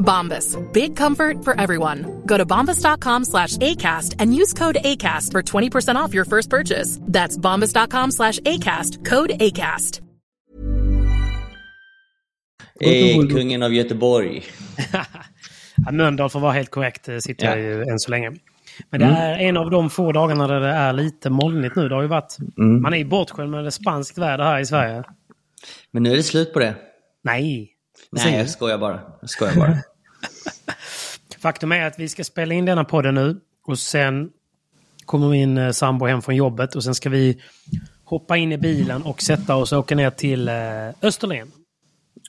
Bombas. Big comfort for everyone. Go to bombas.com slash ACAST and use code ACAST for 20% off your first purchase. That's bombas.com slash ACAST. Code ACAST. Eh, kungen av Göteborg. ja, Mölndal får vara helt korrekt, eh, sitter Ja. jag ju än så länge. Men det Mm. är en av de få dagarna där det är lite molnigt nu. Det har ju varit... Mm. Man är ju bortskämd med det spanskt väder här i Sverige. Men nu är det slut på det. Nej. Nej, jag skojar bara. Jag skojar bara. Faktum är att vi ska spela in denna podden nu och sen kommer min eh, sambo hem från jobbet och sen ska vi hoppa in i bilen och sätta oss och åka ner till eh, Österlen.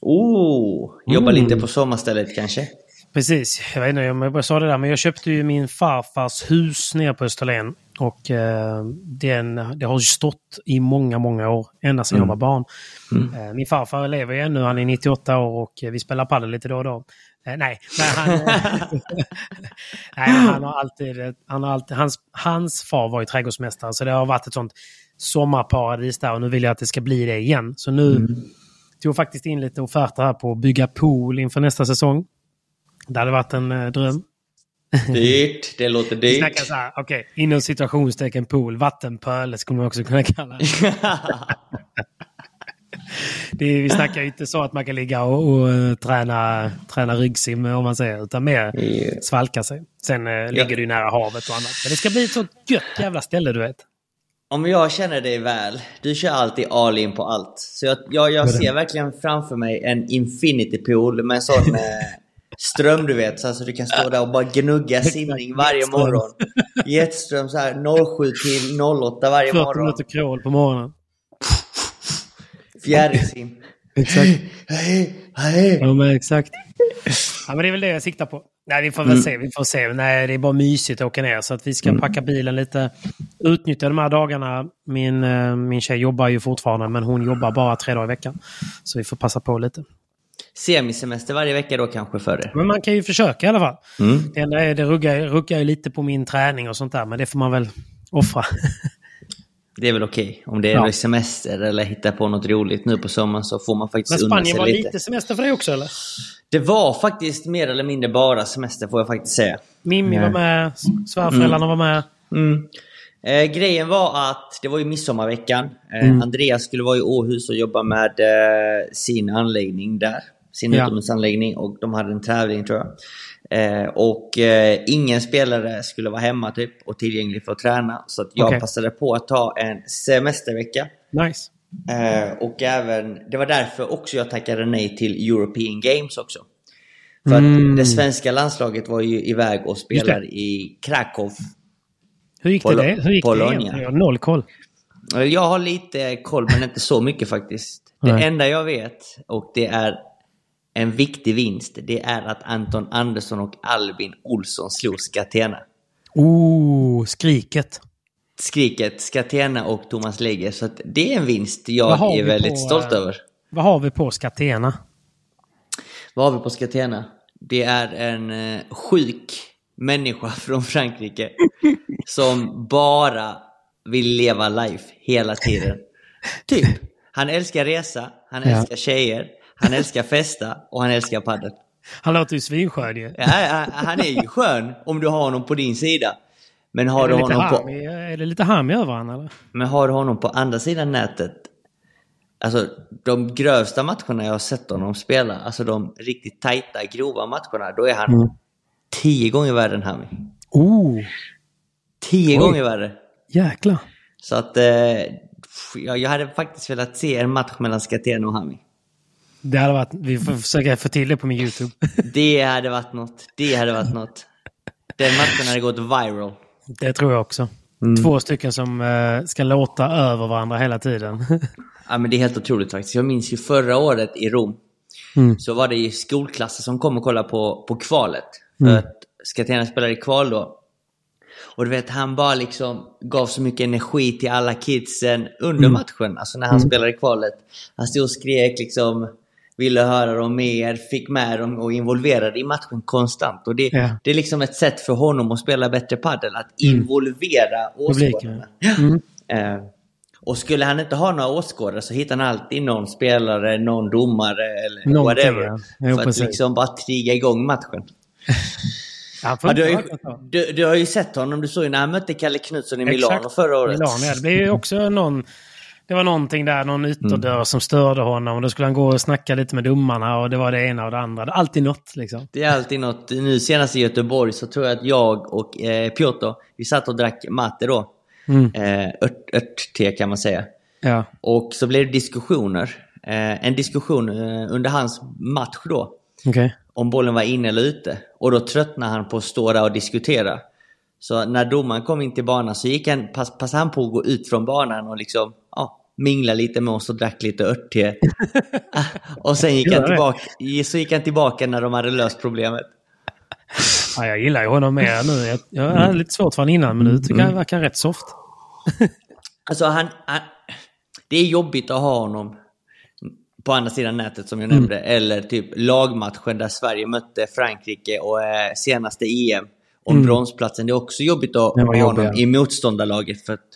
Oh, jobba Mm. lite på sommarstället kanske? Precis, jag vet inte om jag sa det där, men jag köpte ju min farfars hus nere på Österlen. Och eh, den, det har ju stått i många, många år, ända sedan Mm. jag var barn. Mm. Eh, min farfar lever ju ännu, han är 98 år och vi spelar padel lite då och då. Eh, nej, men han, nej, han har alltid, han har alltid hans, hans far var ju trädgårdsmästare så det har varit ett sånt sommarparadis där och nu vill jag att det ska bli det igen. Så nu Mm. tog faktiskt in lite offerter här på att bygga pool inför nästa säsong. Det hade varit en eh, dröm. Dyrt, det låter Vi dyrt. snackar så här, okej, inom situationstecken pool, vattenpöl skulle man också kunna kalla det. det är, vi snackar ju inte så att man kan ligga och, och eh, träna, träna ryggsim om man säger, utan mer svalka sig. Sen eh, ligger det ju nära havet och annat. Men det ska bli ett så gött jävla ställe, du vet. Om jag känner dig väl, du kör alltid all in på allt. Så jag, jag, jag ser verkligen framför mig en infinity pool med en sån eh, ström du vet. Så alltså du kan stå där och bara gnugga simning varje morgon. Jetström så här 07 till 08 varje 40 morgon. minuter crawl på morgonen. Fjärilsim. Exakt. Hej, hej. Ja, men exakt. Ja, men det är väl det jag siktar på. Nej, vi får väl Mm. se. Vi får se. Nej, det är bara mysigt att åka ner. Så att vi ska Mm. packa bilen lite. Utnyttja de här dagarna. Min, eh, min tjej jobbar ju fortfarande, men hon jobbar bara tre dagar i veckan. Så vi får passa på lite. Semisemester varje vecka då kanske för det. Men man kan ju försöka i alla fall. Mm. Det, enda är, det ruggar, ruckar ju lite på min träning och sånt där, men det får man väl offra. Det är väl okej. Om det är Ja. semester eller hitta på något roligt nu på sommaren så får man Men faktiskt unna Spanien sig var lite. semester för dig också, eller? Det var faktiskt mer eller mindre bara semester får jag faktiskt säga. Mimmi var med, svärföräldrarna var med. Mm. Eh, grejen var att det var ju midsommarveckan. Eh, Mm. Andreas skulle vara i Åhus och jobba med eh, sin anläggning där. Sin Ja. utomhusanläggning och de hade en tävling tror jag. Eh, och eh, ingen spelare skulle vara hemma typ och tillgänglig för att träna. Så att jag Okej. passade på att ta en semestervecka. Nice. Eh, och även, det var därför också jag tackade nej till European Games också. För Mm. att det svenska landslaget var ju iväg och spelade i Krakow. Hur gick Pol- det? Hur gick det Polonia. egentligen? Jag har noll koll. Jag har lite koll men inte så mycket faktiskt. Det Nej. enda jag vet, och det är en viktig vinst, det är att Anton Andersson och Albin Olsson slog Skatena. Oh, skriket. Skriket, Skatena och Thomas Legge. Så det är en vinst jag är väldigt på, stolt eh, över. Vad har vi på Skatena? Vad har vi på Skatena? Det är en eh, sjuk människa från Frankrike som bara vill leva life hela tiden. Typ. Han älskar resa, han Ja. älskar tjejer, han älskar festa och han älskar padel. Han låter ju svinskön ju. Ja, han är ju skön om du har honom på din sida. Men har, Är du honom på, är det lite harm över honom eller? men har du honom på andra sidan nätet, alltså de grövsta matcherna jag har sett honom spela, alltså de riktigt tajta, grova matcherna, då är han Mm. tio gånger värre än Hami. Oh, Tio Oj. gånger värre. jäklar. Så att eh, jag, jag hade faktiskt velat se en match mellan Skatena och Hami. Det hade varit, vi får försöka få till det på min YouTube. Det hade varit något. Det hade varit något. Den matchen hade gått viral. Det tror jag också. Mm. Två stycken som eh, ska låta över varandra hela tiden. Ja, men det är helt otroligt faktiskt. Jag minns ju förra året i Rom. Mm. Så var det ju skolklasser som kom och kollade på, på kvalet. För Mm. att Skatena spelade i kval då. Och du vet, han bara liksom gav så mycket energi till alla kidsen under Mm. matchen. Alltså när han spelade i kvalet. Han stod och skrek liksom, ville höra dem mer, fick med dem och involverade i matchen konstant. Och det, Ja. det är liksom ett sätt för honom att spela bättre padel, att involvera Publiken. åskådarna. Eh, och skulle han inte ha några åskådare så hittar han alltid någon spelare, någon domare eller Någonting, whatever. ja. Jo, för att precis. liksom bara triga igång matchen. Ja, du, har ju, du, du har ju sett honom, du såg ju när han mötte Kalle Knutsson i Milano Exakt. förra året. Milano, ja. Det blev ju också någon... Det var någonting där, någon ytterdörr Mm. som störde honom. Och då skulle han gå och snacka lite med domarna och det var det ena och det andra. Det är alltid något liksom. Det är alltid något. Nu senast i Göteborg så tror jag att jag och eh, Piotr, vi satt och drack matte då. Mm. Eh, ört, örtte kan man säga. Ja. Och så blev det diskussioner. Eh, en diskussion eh, under hans match då. Okej. om bollen var inne eller ute. Och då tröttnade han på att stå där och diskutera. Så när domaren kom in till banan så gick han, pass, passade han på att gå ut från banan och liksom mingla lite med oss och drack lite örtte. och sen gick han, tillbaka, så gick han tillbaka när de hade löst problemet. Ja, jag gillar ju honom mer nu. Jag, jag hade lite svårt för honom innan, men nu tycker jag han verkar rätt soft. Alltså han, han, det är jobbigt att ha honom på andra sidan nätet som jag Mm. nämnde. Eller typ lagmatchen där Sverige mötte Frankrike och eh, senaste EM om bronsplatsen. Det är också jobbigt att Mm. Ha honom i motståndarlaget. För att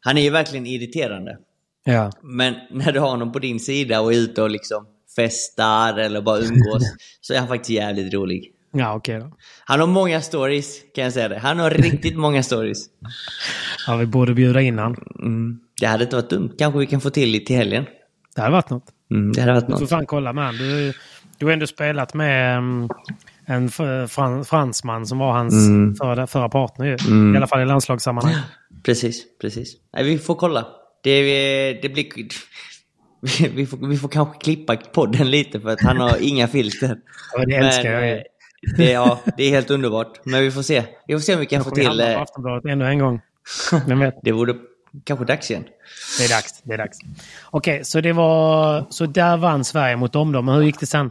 han är ju verkligen irriterande. Ja. Men när du har honom på din sida och är ute och liksom festar eller bara umgås så är han faktiskt jävligt rolig. Ja, okej då. Han har många stories, kan jag säga det. Han har riktigt många stories. Ja, vi borde bjuda in han. Mm. Det hade inte varit dumt. Kanske vi kan få till lite till helgen. Det hade varit något. Mm, det hade varit Du får något. fan kolla med han. Du, du har ändå spelat med mm, en fransman som var hans Mm. förra, förra partner ju. I alla fall i landslagssammanhang. Precis, precis. Nej, vi får kolla. Det, det blir... Vi får, vi får kanske klippa podden lite för att han har inga filter. Ja, det älskar jag ju. eh, Det, ja, det är helt underbart. Men vi får se. Vi får se om vi kan få till... eh, Aftonbladet ännu en gång? Vem vet? Det vore kanske dags igen. Det är dags. Det är dags. Okej, så det var... Så där vann Sverige mot dem då. Men hur gick det sen?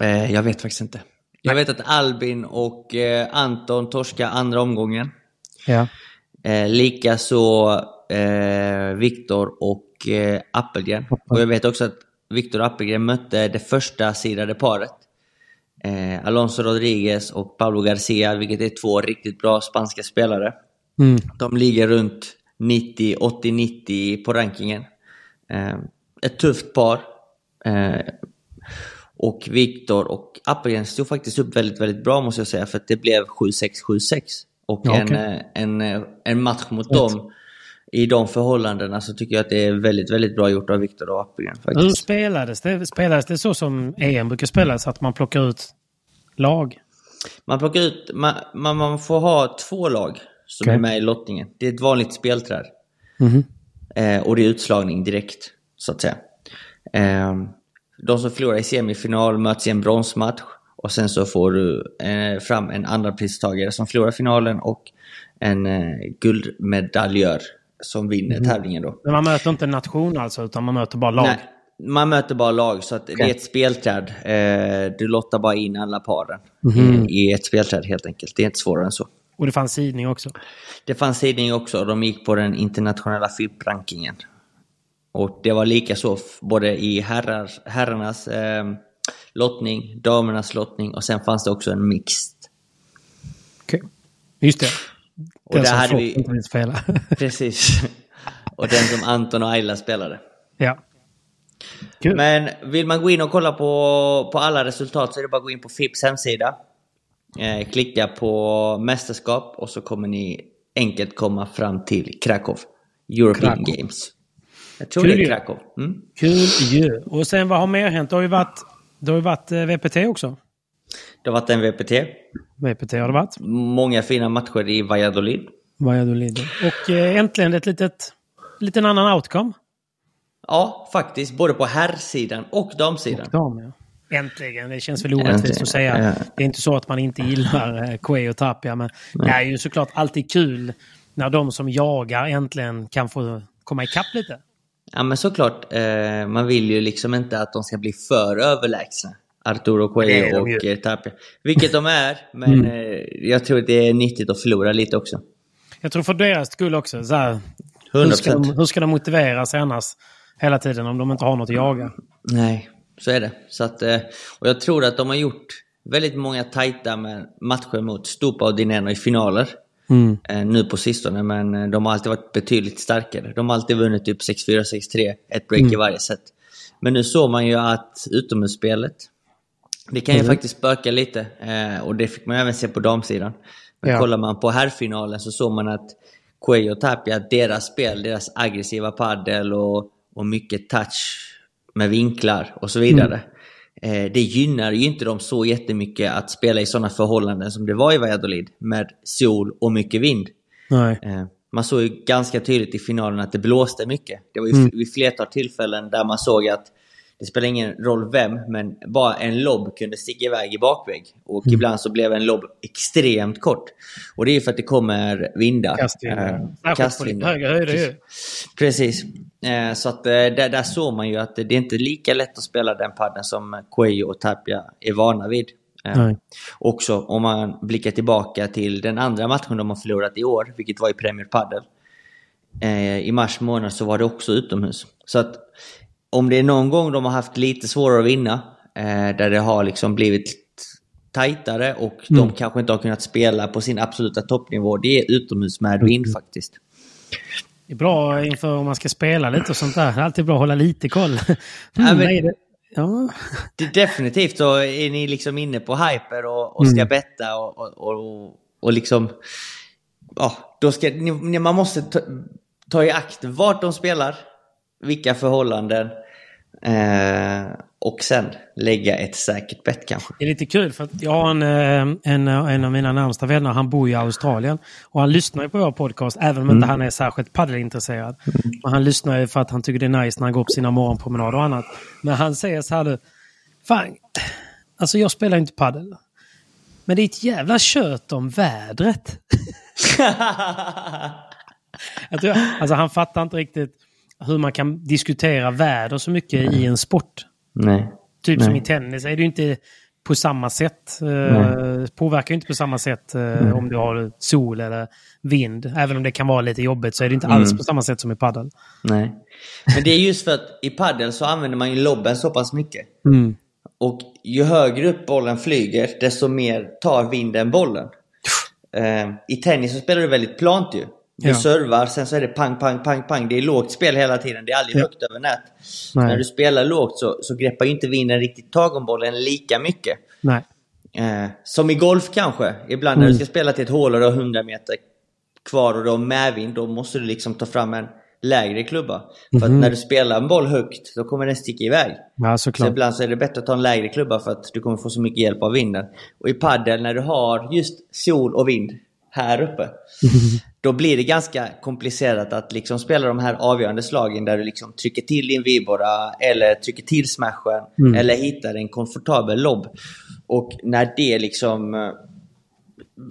Eh, jag vet faktiskt inte. Jag vet att Albin och eh, Anton torska andra omgången. Ja. Eh, Likaså eh, Viktor och eh, Appelgren. Och jag vet också att Viktor och Appelgren mötte det första sidade paret. Eh, Alonso Rodriguez och Pablo Garcia, vilket är två riktigt bra spanska spelare. Mm. De ligger runt 90, 80-90 på rankingen. Eh, ett tufft par. Eh, och Viktor och Appelgren stod faktiskt upp väldigt, väldigt bra måste jag säga. För att det blev 7-6, 7-6. Och Ja, en, okej. eh, en, eh, en match mot dem i de förhållandena så tycker jag att det är väldigt, väldigt bra gjort av Viktor och Appelgren. Hur spelades det? Spelades det så som EM brukar spelas? Att man plockar ut lag? Man plockar ut, man, man, man får ha två lag som Okej. är med i lottningen. Det är ett vanligt spelträd. Mhm. Eh, och det är utslagning direkt, så att säga. Eh, de som förlorar i semifinal möts i en bronsmatch. Och sen så får du eh, fram en andra pristagare som förlorar finalen och en eh, guldmedaljör som vinner Mhm. tävlingen då. Men man möter inte en nation alltså, utan man möter bara lag? Nej, man möter bara lag, så att det är ett spelträd. Eh, du lottar bara in alla paren Mhm. i, ett spelträd helt enkelt. Det är inte svårare än så. Och det fanns sidning också? Det fanns sidning också och de gick på den internationella FIP-rankingen. Och det var lika så både i herrar, herrarnas eh, lottning, damernas lottning och sen fanns det också en mixed. Okej. Just det. Och Den som hade vi- inte vill spela. Precis. och den som Anton och Ayla spelade. Ja. Kul. Men vill man gå in och kolla på, på alla resultat så är det bara att gå in på FIPs hemsida. Eh, klicka på mästerskap och så kommer ni enkelt komma fram till Krakow. European Krakow. Games. Jag tror Kul det är. Krakow. Mm. Kul ju. Och sen vad har mer hänt? Det har ju varit, det har ju varit eh, VPT också. Det har varit en VPT. VPT har det varit. Många fina matcher i Valladolid. Valladolid. Och eh, äntligen ett litet, liten annan outcome. Ja, faktiskt. Både på herrsidan och damsidan. Dam, ja. Äntligen. Det känns väl orättvist att säga. Ja. Det är inte så att man inte gillar eh, Quay och Tapia. Men det är ju såklart alltid kul när de som jagar äntligen kan få komma ikapp lite. Ja men såklart, eh, man vill ju liksom inte att de ska bli för överlägsna. Arturo Cuello och ju. eh, Tapia. Vilket de är, men Mm. eh, jag tror att det är nyttigt att förlora lite också. Jag tror för deras skull också. Så här, hur, ska 100%. de, hur ska de motivera sig annars hela tiden om de inte har något att jaga? Nej, så är det. Så att, eh, och jag tror att de har gjort väldigt många tajta med matcher mot Stupa och Dineno i finaler. Mm. eh, Nu på sistone, men de har alltid varit betydligt starkare. De har alltid vunnit typ 6-4, 6-3, ett break Mm. i varje set. Men nu såg man ju att utomhusspelet, det kan ju Mm. faktiskt spöka lite. Eh, och det fick man även se på damsidan. Men Ja. kollar man på herrfinalen så såg man att Cuello och Tapia, deras spel, deras aggressiva paddel och, och mycket touch med vinklar och så vidare. Eh, det gynnar ju inte dem så jättemycket att spela i sådana förhållanden som det var i Valladolid med sol och mycket vind. Eh, man såg ju ganska tydligt i finalen att det blåste mycket. Det var ju Mm. vid flertal tillfällen där man såg att det spelar ingen roll vem, men bara en lobb kunde sticka iväg i bakväg. Och Mm. ibland så blev en lobb extremt kort. Och det är för att det kommer vindar. Kastvindar. Eh, på lite kastvindar. högre höjder. Precis. Eh, så att eh, där, där såg man ju att det är inte lika lätt att spela den padden som Cuello och Tapia är vana vid. Eh, Nej. Också om man blickar tillbaka till den andra matchen de har förlorat i år, vilket var i Premier Padel. I mars månad så var det också utomhus. Så att om det är någon gång de har haft lite svårare att vinna, eh, där det har liksom blivit tajtare och de kanske inte har kunnat spela på sin absoluta toppnivå, det är utomhus med vind faktiskt. Det är bra inför om man ska spela lite och sånt där. Det är alltid bra att hålla lite koll. Mm, men- är det? Ja. Det, definitivt så är ni liksom inne på hyper och, och ska betta och, och, och, och liksom... Ja, då ska, ni, man måste ta, ta i akt vart de spelar, vilka förhållanden eh, och sen lägga ett säkert bett kanske. Det är lite kul för att jag har en, eh, en, en av mina närmsta vänner, han bor i Australien. Och han lyssnar ju på vår podcast, även om inte han är särskilt paddelintresserad. Men han lyssnar ju för att han tycker det är nice när han går på sina morgonpromenader och annat. Men han säger så här nu. Fan, alltså jag spelar inte paddel. Men det är ett jävla kött om vädret. Jag tror, alltså han fattar inte riktigt hur man kan diskutera väder så mycket i en sport. Nej. Typ Nej. som i tennis är det ju inte på samma sätt. Eh, påverkar ju inte på samma sätt eh, om du har sol eller vind. Även om det kan vara lite jobbigt så är det inte alls på samma sätt som i padel. Nej. Men det är just för att i padel så använder man ju lobben så pass mycket. Mm. Och ju högre upp bollen flyger, desto mer tar vinden bollen. Eh, I tennis så spelar du väldigt plant ju. Du Ja. servar, sen så är det pang, pang, pang, pang. Det är lågt spel hela tiden. Det är aldrig Ja. högt över nät. Nej. När du spelar lågt så, så greppar ju inte vinden riktigt tag om bollen lika mycket. Nej. Eh, som i golf kanske. Ibland när Mm. du ska spela till ett hål och du har 100 meter kvar och du har medvind, då måste du liksom ta fram en lägre klubba. För Mhm. att när du spelar en boll högt, då kommer den sticka iväg. Ja, Så såklart. ibland så är det bättre att ta en lägre klubba för att du kommer få så mycket hjälp av vinden. Och i padel när du har just sol och vind här uppe. Då blir det ganska komplicerat att liksom spela de här avgörande slagen där du liksom trycker till din vibora eller trycker till smashen eller hittar en komfortabel lobb. Och när det liksom eh,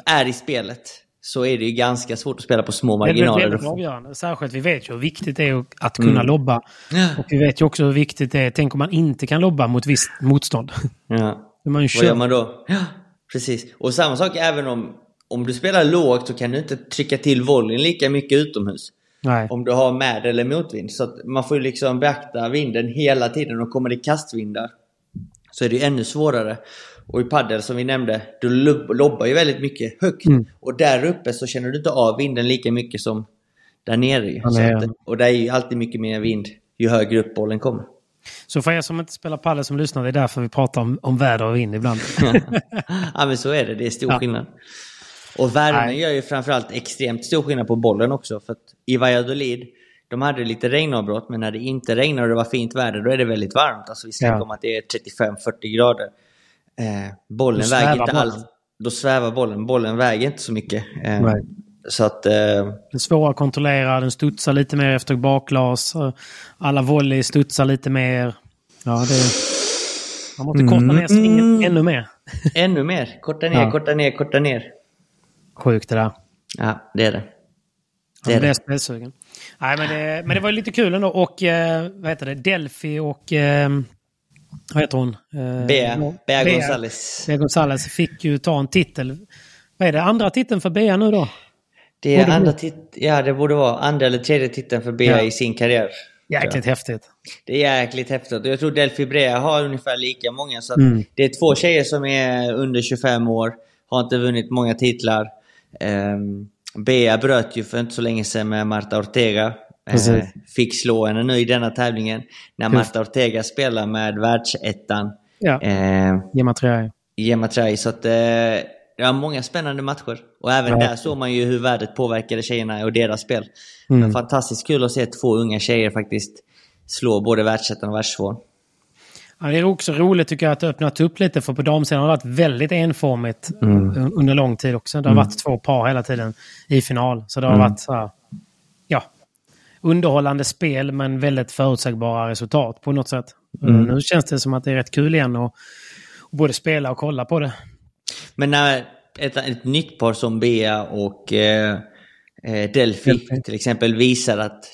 är i spelet så är det ju ganska svårt att spela på små Det marginaler. väldigt avgörande. Särskilt vi vet ju hur viktigt det är att kunna Mm. lobba. Och vi vet ju också hur viktigt det är. Tänk om man inte kan lobba mot visst motstånd. Ja. Är man Vad gör man då? Ja, precis. Och samma sak även om, om du spelar lågt så kan du inte trycka till volleyn lika mycket utomhus. Nej. Om du har med eller motvind. Så man får ju liksom beakta vinden hela tiden och kommer det kastvindar så är det ju ännu svårare. Och i paddel som vi nämnde, du lob- lobbar ju väldigt mycket högt. Mm. Och där uppe så känner du inte av vinden lika mycket som där nere. Ja, nej, att, och där är ju alltid mycket mer vind ju högre upp bollen kommer. Så för er som inte spelar padel som lyssnar, det är därför vi pratar om, om väder och vind ibland. ja men så är det, det är stor Ja. skillnad. Och värmen Nej. gör ju framförallt extremt stor skillnad på bollen också. För i Valladolid, de hade lite regnavbrott, men när det inte regnar och det var fint väder, då är det väldigt varmt. Alltså vi snackar Ja. om att det är 35-40 grader. Eh, bollen väger inte allt. Då svävar bollen. Bollen väger inte så mycket. Eh, Nej. så att... Eh, Den är svår att kontrollera, den studsar lite mer efter bakglas. Alla volley studsar lite mer. Ja, det... Man måste korta ner svingen ännu mer. ännu mer. Korta ner, Ja. korta ner, korta ner. Sjukt det där. Ja, det är det. Det är jag spelsugen. Nej, men det, men det var ju lite kul ändå. Och eh, vad heter det? Delphi och... Eh, vad heter hon? Eh, Bea, Bea. Gonzales. Bea Gonzales fick ju ta en titel. Vad är det? Andra titeln för Bea nu då? Det Borde är andra vara. tit- ja, det borde vara andra eller tredje titeln för Bea Ja. i sin karriär. Jäkligt häftigt. Det är jäkligt häftigt. Jag tror Delphi Brea har ungefär lika många. Så att Mm. Det är två tjejer som är under 25 år. Har inte vunnit många titlar. Um, Bea bröt ju för inte så länge sedan med Marta Ortega. Eh, Precis. fick slå henne nu i denna tävlingen. När Marta Ortega spelar med världsettan. Ja, Eh. Gemma Trai. Så att, eh, det var många spännande matcher. Och även Ja. där såg man ju hur värdet påverkade tjejerna och deras spel. Mm. Men fantastiskt kul att se två unga tjejer faktiskt slå både världsettan och världstvåan. Ja, det är också roligt tycker jag att det öppnat upp lite för på damsidan har det varit väldigt enformigt Mm. un- under lång tid också. Det har varit två par hela tiden i final. Så det har Mm. varit så här, ja, underhållande spel men väldigt förutsägbara resultat på något sätt. Mm. Nu känns det som att det är rätt kul igen att att både spela och kolla på det. Men när ett, ett nytt par som Bea och eh, eh, Delphi Delphi. till exempel visar att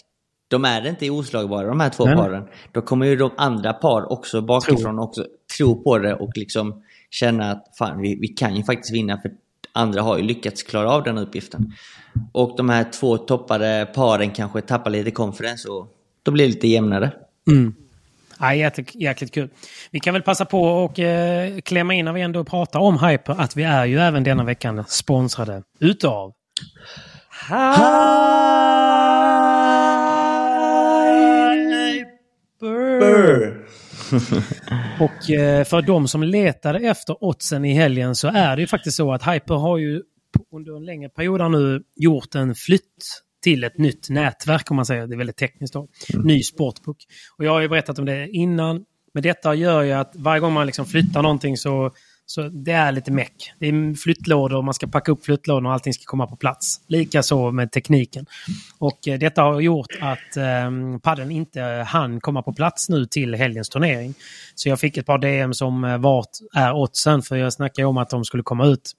de är inte oslagbara de här två Nej. paren. Då kommer ju de andra par också bakifrån också tro på det och liksom känna att fan vi, vi kan ju faktiskt vinna för andra har ju lyckats klara av den uppgiften. Och de här två toppade paren kanske tappar lite confidence och då blir det lite jämnare. Mm. Ja, jäkligt, jäkligt kul. Vi kan väl passa på och eh, klämma in när vi ändå pratar om Hyper att vi är ju även denna veckan sponsrade utav Hyper. Och eh, för de som letade efter oddsen i helgen så är det ju faktiskt så att Hyper har ju under en längre period nu gjort en flytt till ett nytt nätverk om man säger. Det är väldigt tekniskt då. Ny sportbook. Och jag har ju berättat om det innan. Men detta gör ju att varje gång man liksom flyttar någonting så, så det är lite meck. Det är flyttlådor, man ska packa upp flyttlådor och allting ska komma på plats. Likaså med tekniken. Och eh, detta har gjort att eh, padden inte hann komma på plats nu till helgens turnering. Så jag fick ett par DM som eh, vart är oddsen för jag snackade om att de skulle komma ut.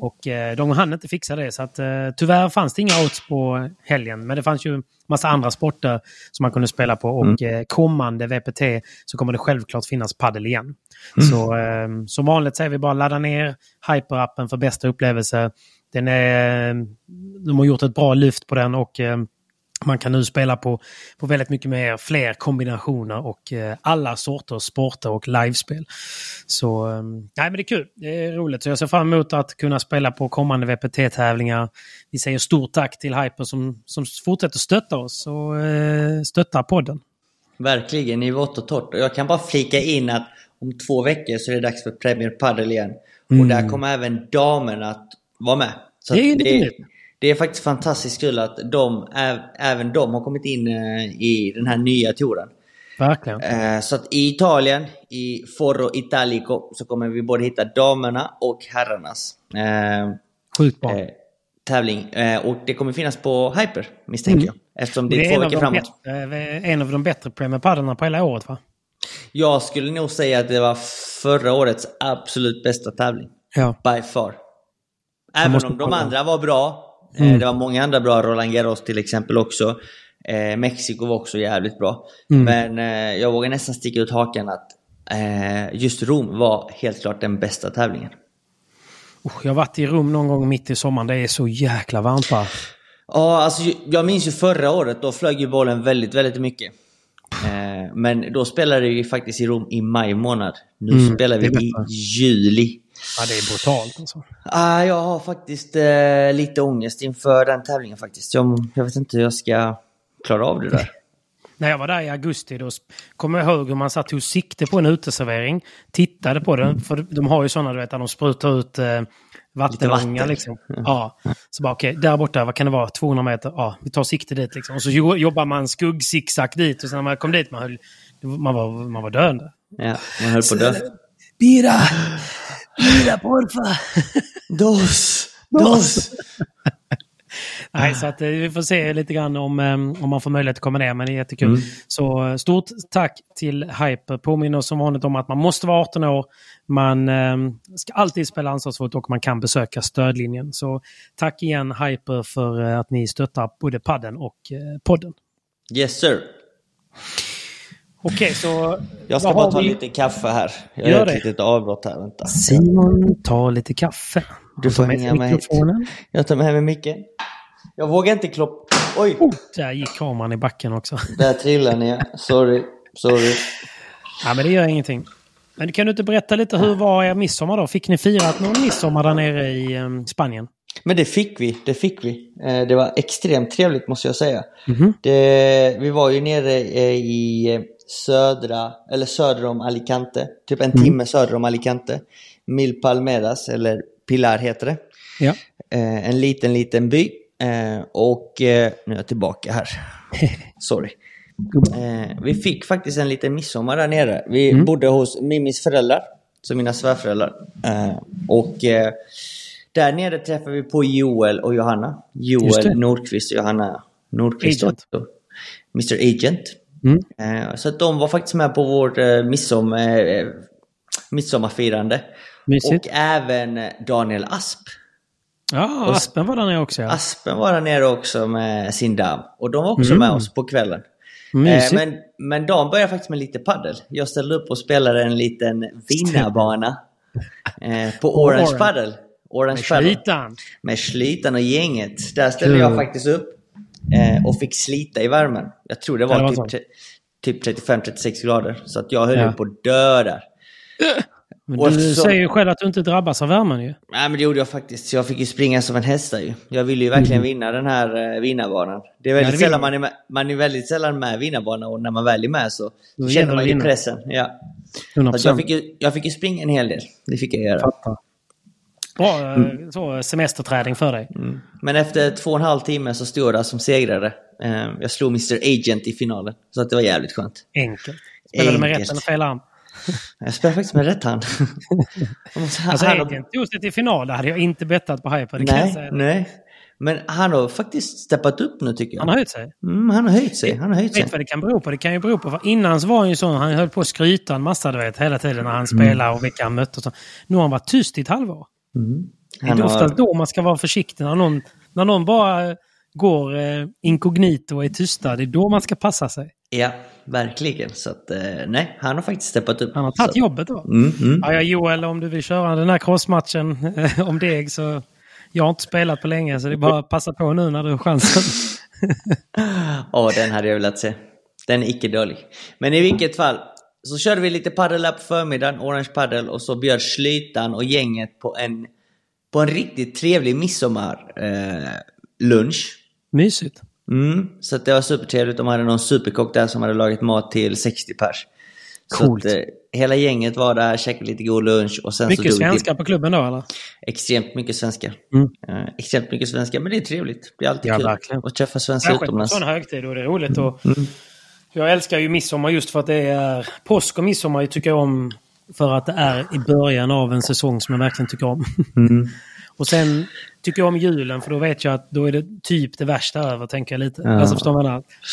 Och eh, de hann inte fixa det så att eh, tyvärr fanns det inga odds på helgen. Men det fanns ju massa andra sporter som man kunde spela på och eh, kommande VPT så kommer det självklart finnas paddel igen. Så eh, som vanligt säger vi bara ladda ner Hyper-appen för bästa upplevelse. Den är, de har gjort ett bra lyft på den och eh, man kan nu spela på, på väldigt mycket mer, fler kombinationer och eh, alla sorters sporter och livespel. Så eh, nej, men det är kul. Det är roligt. Så jag ser fram emot att kunna spela på kommande VPT-tävlingar. Vi säger stort tack till Hyper som, som fortsätter stötta oss och eh, stöttar podden. Verkligen, i vått och torrt. Och jag kan bara flika in att om två veckor så är det dags för Premier Padel igen. Och där kommer även damerna att vara med. Så Mm. Det är det. Det är faktiskt fantastiskt kul att de, även de har kommit in eh, i den här nya touren. Verkligen. Eh, Så att i Italien, i Foro Italico, så kommer vi både hitta damerna och herrarnas eh, Sjukt bra. tävling. Och det kommer finnas på Hyper, misstänker jag. Eftersom det är, Mm. Det är två veckor framåt. bättre, en av de bättre Premier Paddelna på hela året va? Jag skulle nog säga att det var förra årets absolut bästa tävling. Ja. By far. Även om de andra var bra. Eh, Mm. Det var många andra bra. Roland Garros till exempel också. Eh, Mexiko var också jävligt bra. Mm. Men eh, jag vågar nästan sticka ut hakan att eh, just Rom var helt klart den bästa tävlingen. Usch, jag har varit i rum någon gång mitt i sommaren. Det är så jäkla varmt va? Ja, alltså jag minns ju förra året. Då flög ju bollen väldigt, väldigt mycket. Eh, men då spelade vi faktiskt i Rom i maj månad. Nu Mm, spelar vi i juli. Ja, det är brutalt alltså. Ah, jag har faktiskt eh, lite ångest inför den tävlingen faktiskt. Jag, jag vet inte hur jag ska klara av det där. När jag var där i augusti då kommer jag ihåg hur man satt och sikte på en uteservering. Tittade på den, för de har ju sådana du vet där de sprutar ut eh, vattenånga vatten. liksom. Ja. Så bara okej, där borta, vad kan det vara? 200 meter? Ja, vi tar sikte dit liksom. Och så jo- jobbar man skuggzigzag dit och sen när man kom dit man höll, man var, man var döende. Ja, man höll på att dö. Bira! Bira porfa! Dos! Dos! Nej, så att eh, vi får se lite grann om, eh, om man får möjlighet att komma ner, men det är jättekul. Mm. Så eh, stort tack till Hyper. Påminner som vanligt om att man måste vara 18 år. Man eh, ska alltid spela ansvarsfullt och man kan besöka stödlinjen. Så tack igen Hyper för att ni stöttar både padden och eh, podden. Yes sir. Okej, så... Jag ska bara ta vi? lite kaffe här. Jag Gör gör ett litet avbrott här, vänta. Simon tar lite kaffe. Du får hänga med hit. Jag tar med mig micken. Jag vågar inte kloppa. Oj! Oh, där gick kameran i backen också. Där trillade ni. Sorry. Sorry. Ja, men det gör ingenting. Men kan du inte berätta lite, hur var er midsommar då? Fick ni firat någon midsommar där nere i eh, Spanien? Men det fick vi. Det fick vi. Eh, Det var extremt trevligt måste jag säga. Mhm. Det, vi var ju nere eh, i södra, eller söder om Alicante. Typ en timme söder om Alicante. Mil Palmeras, eller Pilar heter det. Ja. Eh, en liten, liten by. Eh, och eh, nu är jag tillbaka här. Sorry. Eh, vi fick faktiskt en liten midsommar där nere. Vi bodde hos Mimis föräldrar, så mina svärföräldrar. Eh, och eh, där nere träffade vi på Joel och Johanna. Joel Nordqvist och Johanna Nordqvist. Agent. också. Mr Agent. Mm. Eh, så de var faktiskt med på vårt eh, midsom, eh, midsommarfirande. Mysigt. Och även Daniel Asp. Ja, Och- Aspen var där nere också. Ja. Aspen var där nere också med sin dam. Och de var också Mm. med oss på kvällen. Mysigt. men, men de började faktiskt med lite paddel. Jag ställde upp och spelade en liten vinnarbana. På Orange. Paddle. Orange Med Paddle. slitan. Med Slitan och gänget. Där ställde jag Kul. faktiskt upp. Eh, och fick slita i värmen. Jag tror det Kan det var typ, typ 35-36 grader. Så att jag höll Ja. på att dö där. Men Och du så- säger ju själv att du inte drabbas av värmen ju. Nej men det gjorde jag faktiskt. Jag fick ju springa som en häst ju. Jag ville ju verkligen vinna den här eh, vinnarbanan. Det är väldigt Mm. Ja, det sällan man. är, med, man är väldigt sällan med vinnarbanan och när man väl är med så, känner man ju pressen. Ja. 100%. Så att jag, fick ju, jag fick ju springa en hel del. Det fick jag göra. Fattar. Bra eh, Mm. så, semesterträning för dig. Men efter två och en halv timme så stod jag där som segrare. Eh, Jag slog Mr Agent i finalen. Så att det var jävligt skönt. Enkelt. Spelar du med rätt eller fel arm? Jag spelade faktiskt med rätt hand. Jag Alltså han Agent tog sig till final. Det hade jag inte bettat på Hyper. Det kan jag Nej, nej. Men han har faktiskt steppat upp nu tycker jag. Han har höjt sig. Mm, han har höjt sig. Han har höjt sig. Vet vad det kan bero på? Det kan ju bero på... För innan så var han ju sån, han höll på att skryta en massa du vet, hela tiden när han spelade och vilka han mötte och så. Nu har han varit tyst i ett halvår. Det Han är har- oftast då man ska vara försiktig. När någon, när någon bara går eh, inkognito och är tysta, det är då man ska passa sig. Ja, verkligen. Så att, eh, nej, han har faktiskt steppat upp. Han har tagit så. jobbet då. Mm, mm. Ja, Joel, om du vill köra den här crossmatchen eh, om deg så... Jag har inte spelat på länge så det är bara att passa på nu när du har chansen. Ja, den hade jag velat se. Den är icke dålig. Men i vilket fall, så körde vi lite padel på förmiddagen, Orange Padel, och så bjöd Slytan och gänget på en, på en riktigt trevlig midsommar eh, lunch. Mysigt. Mm, så att det var supertrevligt. De hade någon superkock där som hade lagat mat till 60 pers. Coolt. Så att, eh, hela gänget var där, käkade lite god lunch och sen så Mycket svenskar på klubben då eller? Extremt mycket svenska. Mm. Eh, extremt mycket svenska, men det är trevligt. Det är alltid Ja, kul verkligen. att träffa svenskar Särskilt på en utomlands. sån högtid och det är roligt. Och Mm. Jag älskar ju midsommar just för att det är... Påsk och midsommar tycker jag om för att det är i början av en säsong som jag verkligen tycker om. Mm. och sen tycker jag om julen för då vet jag att då är det typ det värsta över, tänker jag lite. Ja. Alltså förstår man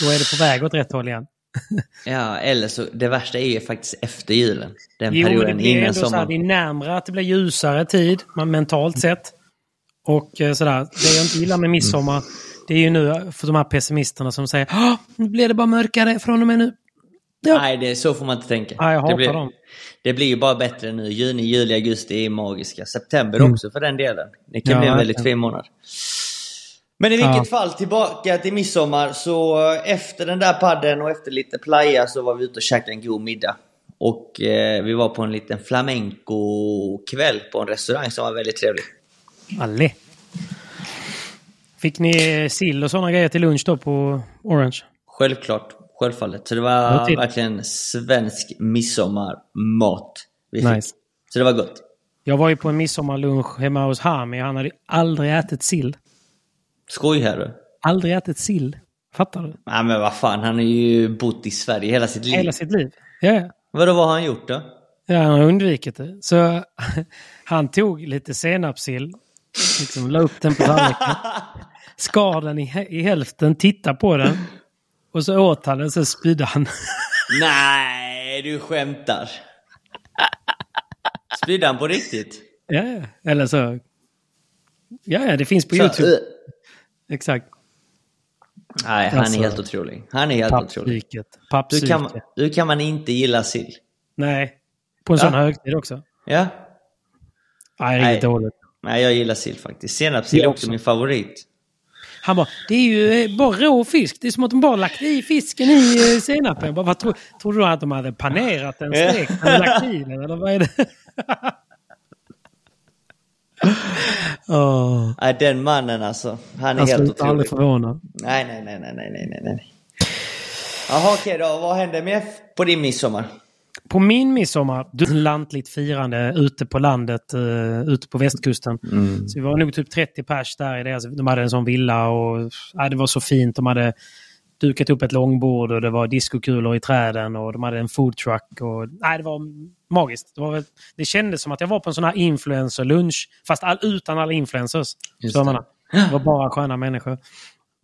Då är det på väg åt rätt håll igen. Ja, eller så, det värsta är ju faktiskt efter julen. Den Jo, det perioden blir innan ändå så här, sommaren. det är närmare att det blir ljusare tid, man, mentalt sett. Och eh, sådär, det jag inte gillar med midsommar, det är ju nu för de här pessimisterna som säger "Åh, nu blir det bara mörkare från och med nu. Ja. Nej, det, så får man inte tänka. Nej, jag hatar det, blir, dem. det blir ju bara bättre nu. Juni, juli, augusti är magiska. September också för den delen. Det kan Mm. Ja, bli en väldigt fin månad. Men i vilket Ja. fall, tillbaka till midsommar. Så efter den där padden och efter lite playa så var vi ute och käkade en god middag. Och eh, vi var på en liten flamenco-kväll på en restaurang som var väldigt trevlig. Alle. Fick ni sill och sådana grejer till lunch då på Orange? Självklart. självfallet. Så det var verkligen svensk midsommarmat vi fick. Nice. Så det var gott. Jag var ju på en midsommarlunch hemma hos Hami. Han hade aldrig ätit sill. Skoj här du. Aldrig ätit sill. Fattar du? Nej men vad fan, han har ju bott i Sverige hela sitt liv. Hela sitt liv. Ja, ja. Vadå, vad har han gjort då? Ja, han har undvikit det. Så han tog lite senapssill, liksom la upp den på tallriken, skar den i, i hälften, tittade på den och så åt han den, så spydde han. Nej, du skämtar. Spydde han på riktigt? Ja, eller så... Ja, ja, det finns på Så, YouTube. uh. Exakt. Nej, han Alltså, är helt otrolig. Han är helt otrolig. Pappsyket. Hur kan, man- hur kan man inte gilla sill? Nej. På en sån Ja. högtid också. Ja? Nej, Nej. riktigt dåligt. Nej, jag gillar sill faktiskt. Senapssill är också också. min favorit. Han bara, det är ju eh, bara rå fisk. Det är som att de bara lagt i fisken i eh, senapen. Jag bara, vad tro, tror du att de hade panerat den, stekt och lagt i den? Eller vad är det? Åh, Nej, den mannen alltså. Han är han helt slutar aldrig otrolig. förvåna. Nej, nej, nej, nej, nej, nej. Jaha, okej då. Vad hände mer på din midsommar? På min midsommar, du- lantligt firande ute på landet, uh, ute på västkusten. Så vi var nog typ 30 pers där i deras, de hade en sån villa och ja, det var så fint. De hade dukat upp ett långbord och det var diskokulor i träden och de hade en foodtruck. Och, nej, det var magiskt. Det, var, väl- det kändes som att jag var på en sån här influencer-lunch, fast all, utan alla influencers. Just det. det var bara sköna människor.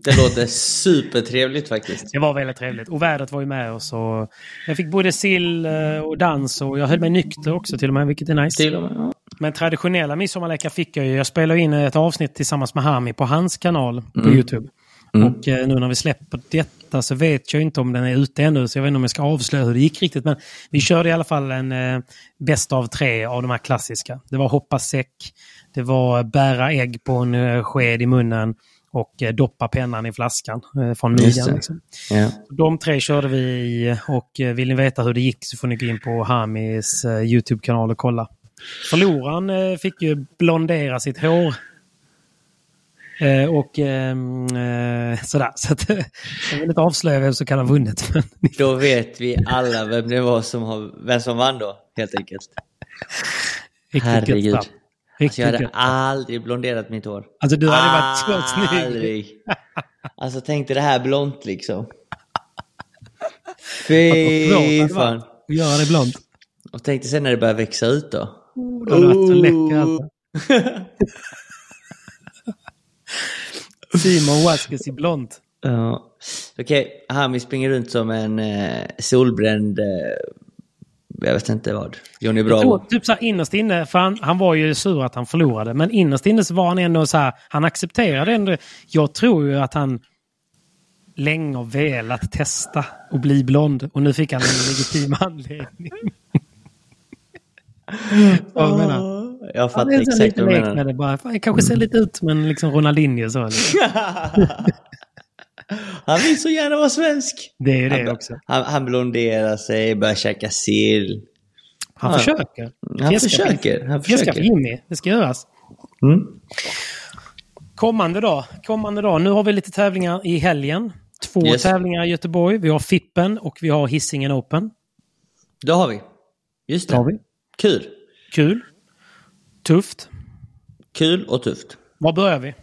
Det låter supertrevligt faktiskt. Det var väldigt trevligt. Och vädret var ju med oss. Och jag fick både sill eh, och dans och jag höll mig nykter också till och med, vilket är nice. Till och med. ja. Men traditionella midsommarlekar fick jag ju. Jag spelade in ett avsnitt tillsammans med Hami på hans kanal på Mm. Youtube. Och eh, nu när vi släpper detta så vet jag inte om den är ute ännu. Så jag vet inte om jag ska avslöja hur det gick riktigt. Men vi körde i alla fall en eh, bäst av tre av de här klassiska. Det var hoppa säck. Det var bära ägg på en eh, sked i munnen. Och eh, doppa pennan i flaskan eh, från midjan. Liksom. Ja. De tre körde vi i och eh, vill ni veta hur det gick så får ni gå in på Hamis YouTube-kanal och kolla. Förloraren fick ju blondera sitt hår. Eh, och ehm, eh, sådär. Så att, jag vill inte avslöja vem som kan ha vunnit. Då vet vi alla vem det var som, har, vem som vann då, helt enkelt. Herregud. Alltså, jag hade gött. aldrig blonderat mitt hår. Alltså du hade varit så snygg. Aldrig. Alltså tänk dig det här blont liksom. Fy fan. Göra det blont. Och tänk dig sen när det börjar växa ut då. Oh, det hade varit så läcker alltså. Simon Waskes i blont. Ja. Okej, Hami springer runt som en eh, solbränd... Eh, jag vet inte vad. Johnny Jag tror Bravo. typ så här innerst inne, för han, han var ju sur att han förlorade, men innerst inne så var han ändå så här, han accepterade ändå. Jag tror ju att han länge har velat testa att bli blond och nu fick han en legitim anledning. Vad jag menar. Jag fattar sån exakt vad du lek med menar. det bara. Fan, jag kanske ser lite ut som en liksom Ronaldinho så. Liksom. Han vill så gärna vara svensk. Det är ju det Han, också. han, han blonderar sig, börjar käka sill. Han Ja. försöker. Han Fjäska- försöker. Han Fjäska för försöker. Jimmy. Det ska göras. Mm. Kommande dag. Kommande dag. Nu har vi lite tävlingar i helgen. Två Yes. tävlingar i Göteborg. Vi har Fippen och vi har Hisingen Open. Det har vi. Just det. Har vi. Kul. Kul. Tufft. Kul och tufft. Var börjar vi?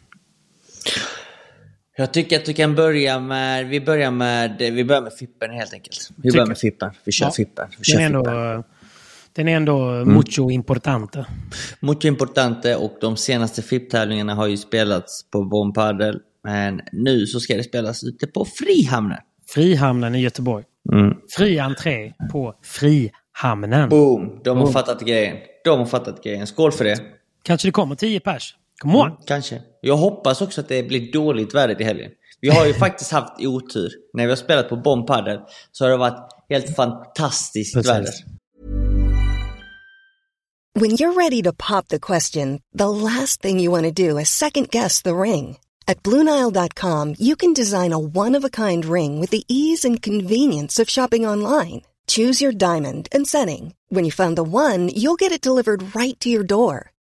Jag tycker att du kan börja med... Vi börjar med, vi börjar med Fippen helt enkelt. Vi Tycker- börjar med Fippen. Vi kör Ja. Fippen. Vi kör Den är ändå, Fippen. den är ändå Mm. mucho importante. Mucho importante och de senaste FIP-tävlingarna har ju spelats på Von Padel. Men nu så ska det spelas ute på Frihamnen. Frihamnen i Göteborg. Mm. Fri entré på Frihamnen. Boom! De har Boom. fattat grejen. De har fattat grejen. Skål för det. Kanske det kommer 10 pers. Come on! Kanske. Jag hoppas också att det blir dåligt väder till helgen. Vi har ju faktiskt haft otur. När vi har spelat på Bon Padel så har det varit helt fantastiskt Precis. väder. When you're ready to pop the question, the last thing you want to do is second guess the ring. At Bluenile.com, you can design a one of a kind ring with the ease and convenience of shopping online. Choose your diamond and setting. When you find the one, you'll get it delivered right to your door.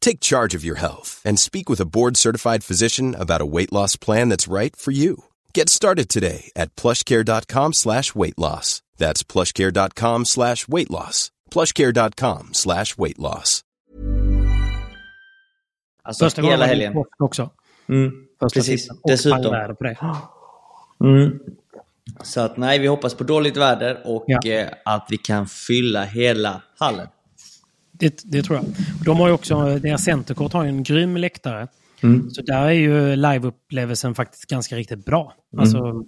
Take charge of your health and speak with a board-certified physician about a weight loss plan that's right for you. Get started today at plushcare.com slash weight loss. That's plushcare.com slash weight loss. plushcare.com slash weight loss. Alltså Första hela gången var det helgen. också. Mm, Första precis. Dessutom. pangväder på det. Mm. Så att nej, vi hoppas på dåligt väder och Ja. eh, att vi kan fylla hela hallen. Det, det tror jag. De har ju också, deras centerkort har ju en grym läktare. Mm. Så där är ju liveupplevelsen faktiskt ganska riktigt bra. Mm. Alltså,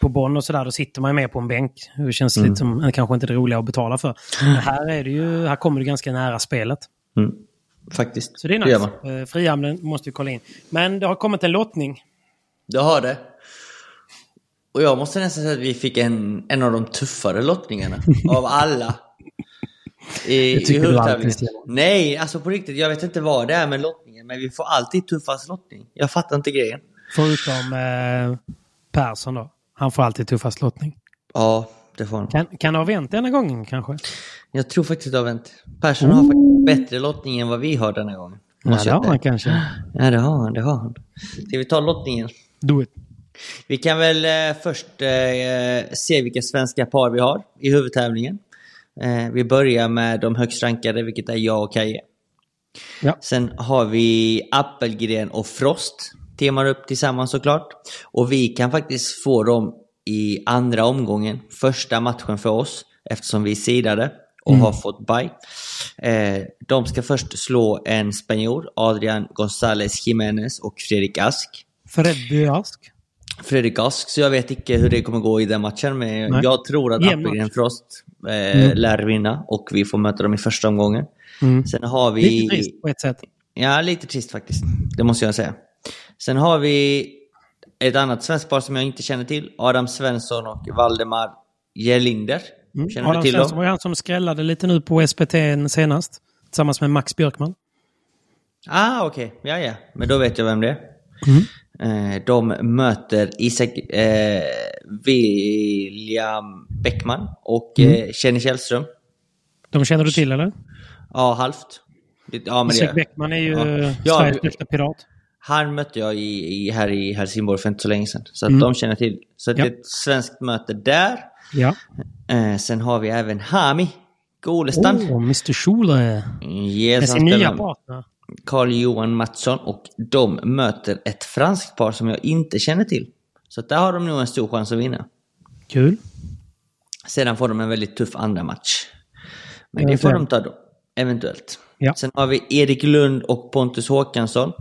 på Bonn och sådär, då sitter man ju med på en bänk. Det känns Mm. lite som, eh, kanske inte det roliga att betala för. Men här, är det ju, här kommer du ganska nära spelet. Mm. Faktiskt. Så det är nice. man. Eh, Frihamnen måste vi kolla in. Men det har kommit en lottning. Jag har det. Och jag måste nästan säga att vi fick en, en av de tuffare lottningarna av alla. I, Det tycker i du Stefan. Nej, alltså på riktigt. Jag vet inte vad det är med lottningen, men vi får alltid tuffast lottning. Jag fattar inte grejen. Förutom eh, Persson då. Han får alltid tuffast lottning. Ja, det får han. Kan, kan det ha vänt denna gången kanske? Jag tror faktiskt det har vänt. Persson har faktiskt bättre lottning än vad vi har denna gången. Ja, det har han kanske. Ja, det har han. Det har han. Ska vi ta lottningen? Do it. Vi kan väl eh, först eh, se vilka svenska par vi har i huvudtävlingen. Eh, vi börjar med de högst rankade, vilket är jag och Kaje. Ja. Sen har vi Appelgren och Frost. Teamar upp tillsammans såklart. Och vi kan faktiskt få dem i andra omgången. Första matchen för oss, eftersom vi är sidade och har fått bye. Eh, de ska först slå en spanjor, Adrian González Jiménez och Fredrik Ask. Freddy Ask. Fredrik Ask, så jag vet inte hur det kommer gå i den matchen. Men Nej. jag tror att Appelgren. Frost eh, lär vinna och vi får möta dem i första omgången. Mm. Sen har vi... Lite trist på ett sätt. Ja, lite trist faktiskt. Det måste jag säga. Sen har vi ett annat svenskt par som jag inte känner till. Adam Svensson och Valdemar Gelinder. Känner Mm. Adam du till Svensson var ju han som skrällade lite nu på SPT senast. Tillsammans med Max Björkman. Ah, okej. Ja, ja. Men då vet jag vem det är. Mm. Eh, de möter Isak eh, William Bäckman och Mm. eh, Kenny Källström. De känner du till eller? Ja, halvt. Ja, men Isak Bäckman är ju Ja. Sveriges största pirat. Han mötte jag i, i, här i Helsingborg för inte så länge sedan. Så att Mm. de känner till. Så Ja. det är ett svenskt möte där. Ja. Eh, sen har vi även Hami Golestan. Åh, Mr Schule. Yes, Med sin nya partner. Carl-Johan Mattsson och de möter ett franskt par som jag inte känner till. Så där har de nog en stor chans att vinna. Kul. Sedan får de en väldigt tuff andra match. Men det får de ta då. Eventuellt. Ja. Sen har vi Erik Lund och Pontus Håkansson.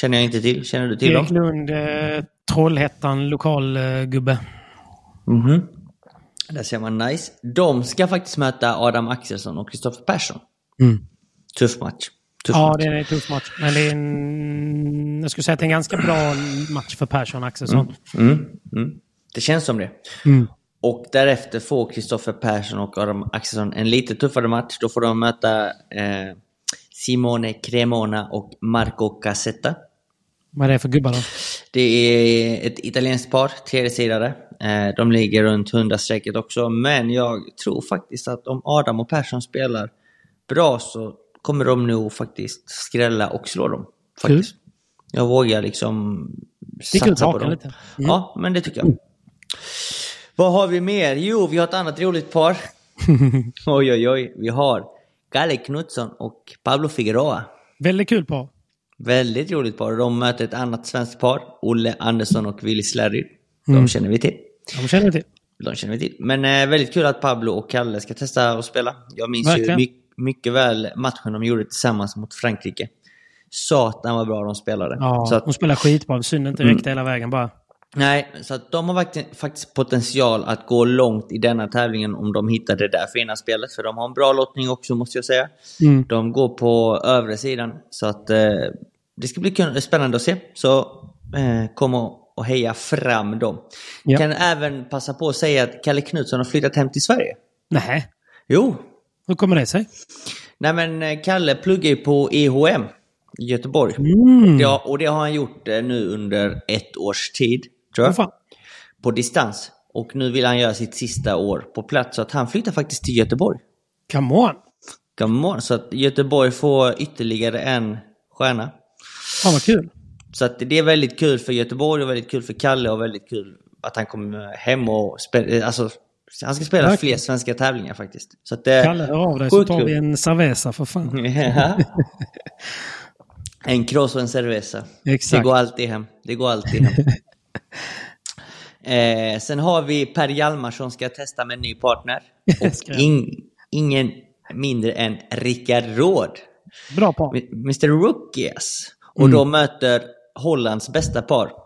Känner jag inte till. Känner du till Erik dem? Lund, eh, Trollhättan, lokal eh, gubbe. Mhm. Där ser man nice. De ska faktiskt möta Adam Axelsson och Kristoffer Persson. Mm. Tuff match. Tuff Ja, match. det är en tuff match. Men det är en... Jag skulle säga att det är en ganska bra match för Persson Axelsson. Mm, mm. Det känns som det. Mm. Och därefter får Kristoffer Persson och Adam Axelsson en lite tuffare match. Då får de möta eh, Simone Cremona och Marco Cassetta. Vad är det för gubbar då? Det är ett italienskt par, tredjesidare. Eh, de ligger runt 100-strecket också, men jag tror faktiskt att om Adam och Persson spelar bra så kommer de nog faktiskt skrälla och slå dem. Faktiskt. Jag vågar liksom satsa på dem. lite. Mm. Ja, men det tycker jag. Vad har vi mer? Jo, vi har ett annat roligt par. oj, oj, oj. Vi har Kalle Knutsson och Pablo Figueroa. Väldigt kul par. Väldigt roligt par. De möter ett annat svenskt par, Olle Andersson och Willy Slarry. De Mm. känner vi till. De känner vi till. De känner vi till. Men eh, väldigt kul att Pablo och Kalle ska testa att spela. Jag minns Verkligen. ju my- mycket väl matchen de gjorde tillsammans mot Frankrike. Satan vad bra de spelade. Ja, Så att, de spelar skitbra. Synd inte Mm. räckte hela vägen bara. nej, så att de har faktiskt, potential att gå långt i denna tävlingen om de hittar det där fina spelet. För de har en bra lottning också måste jag säga. Mm. De går på övre sidan. Så att eh, det ska bli spännande att se. Så eh, kom och och heja fram dem. Ja. Kan även passa på att säga att Kalle Knutsson har flyttat hem till Sverige. Nej, Jo, hur kommer det sig? nej men eh, Kalle pluggar ju på EHM i Göteborg. Mm. Ja, och det har han gjort eh, nu under ett års tid, tror jag. På distans. Och nu vill han göra sitt sista år på plats, så att han flyttar faktiskt till Göteborg. Come on! Come on, så att Göteborg får ytterligare en stjärna. Fan vad kul. Så att det är väldigt kul för Göteborg och väldigt kul för Kalle och väldigt kul att han kommer hem och spelar. Alltså, han ska spela Verkligen. fler svenska tävlingar faktiskt. Så att, eh, Kalle, hör av dig så tar vi en cerveza för fan. Ja. en cross och en cerveza. Exakt. Det går alltid hem. Det går alltid hem. eh, sen har vi Per Hjalmarsson ska testa med en ny partner. Och in, ingen mindre än Rickard Råd. Bra par. Mr Rookies. Och de möter Hollands bästa par.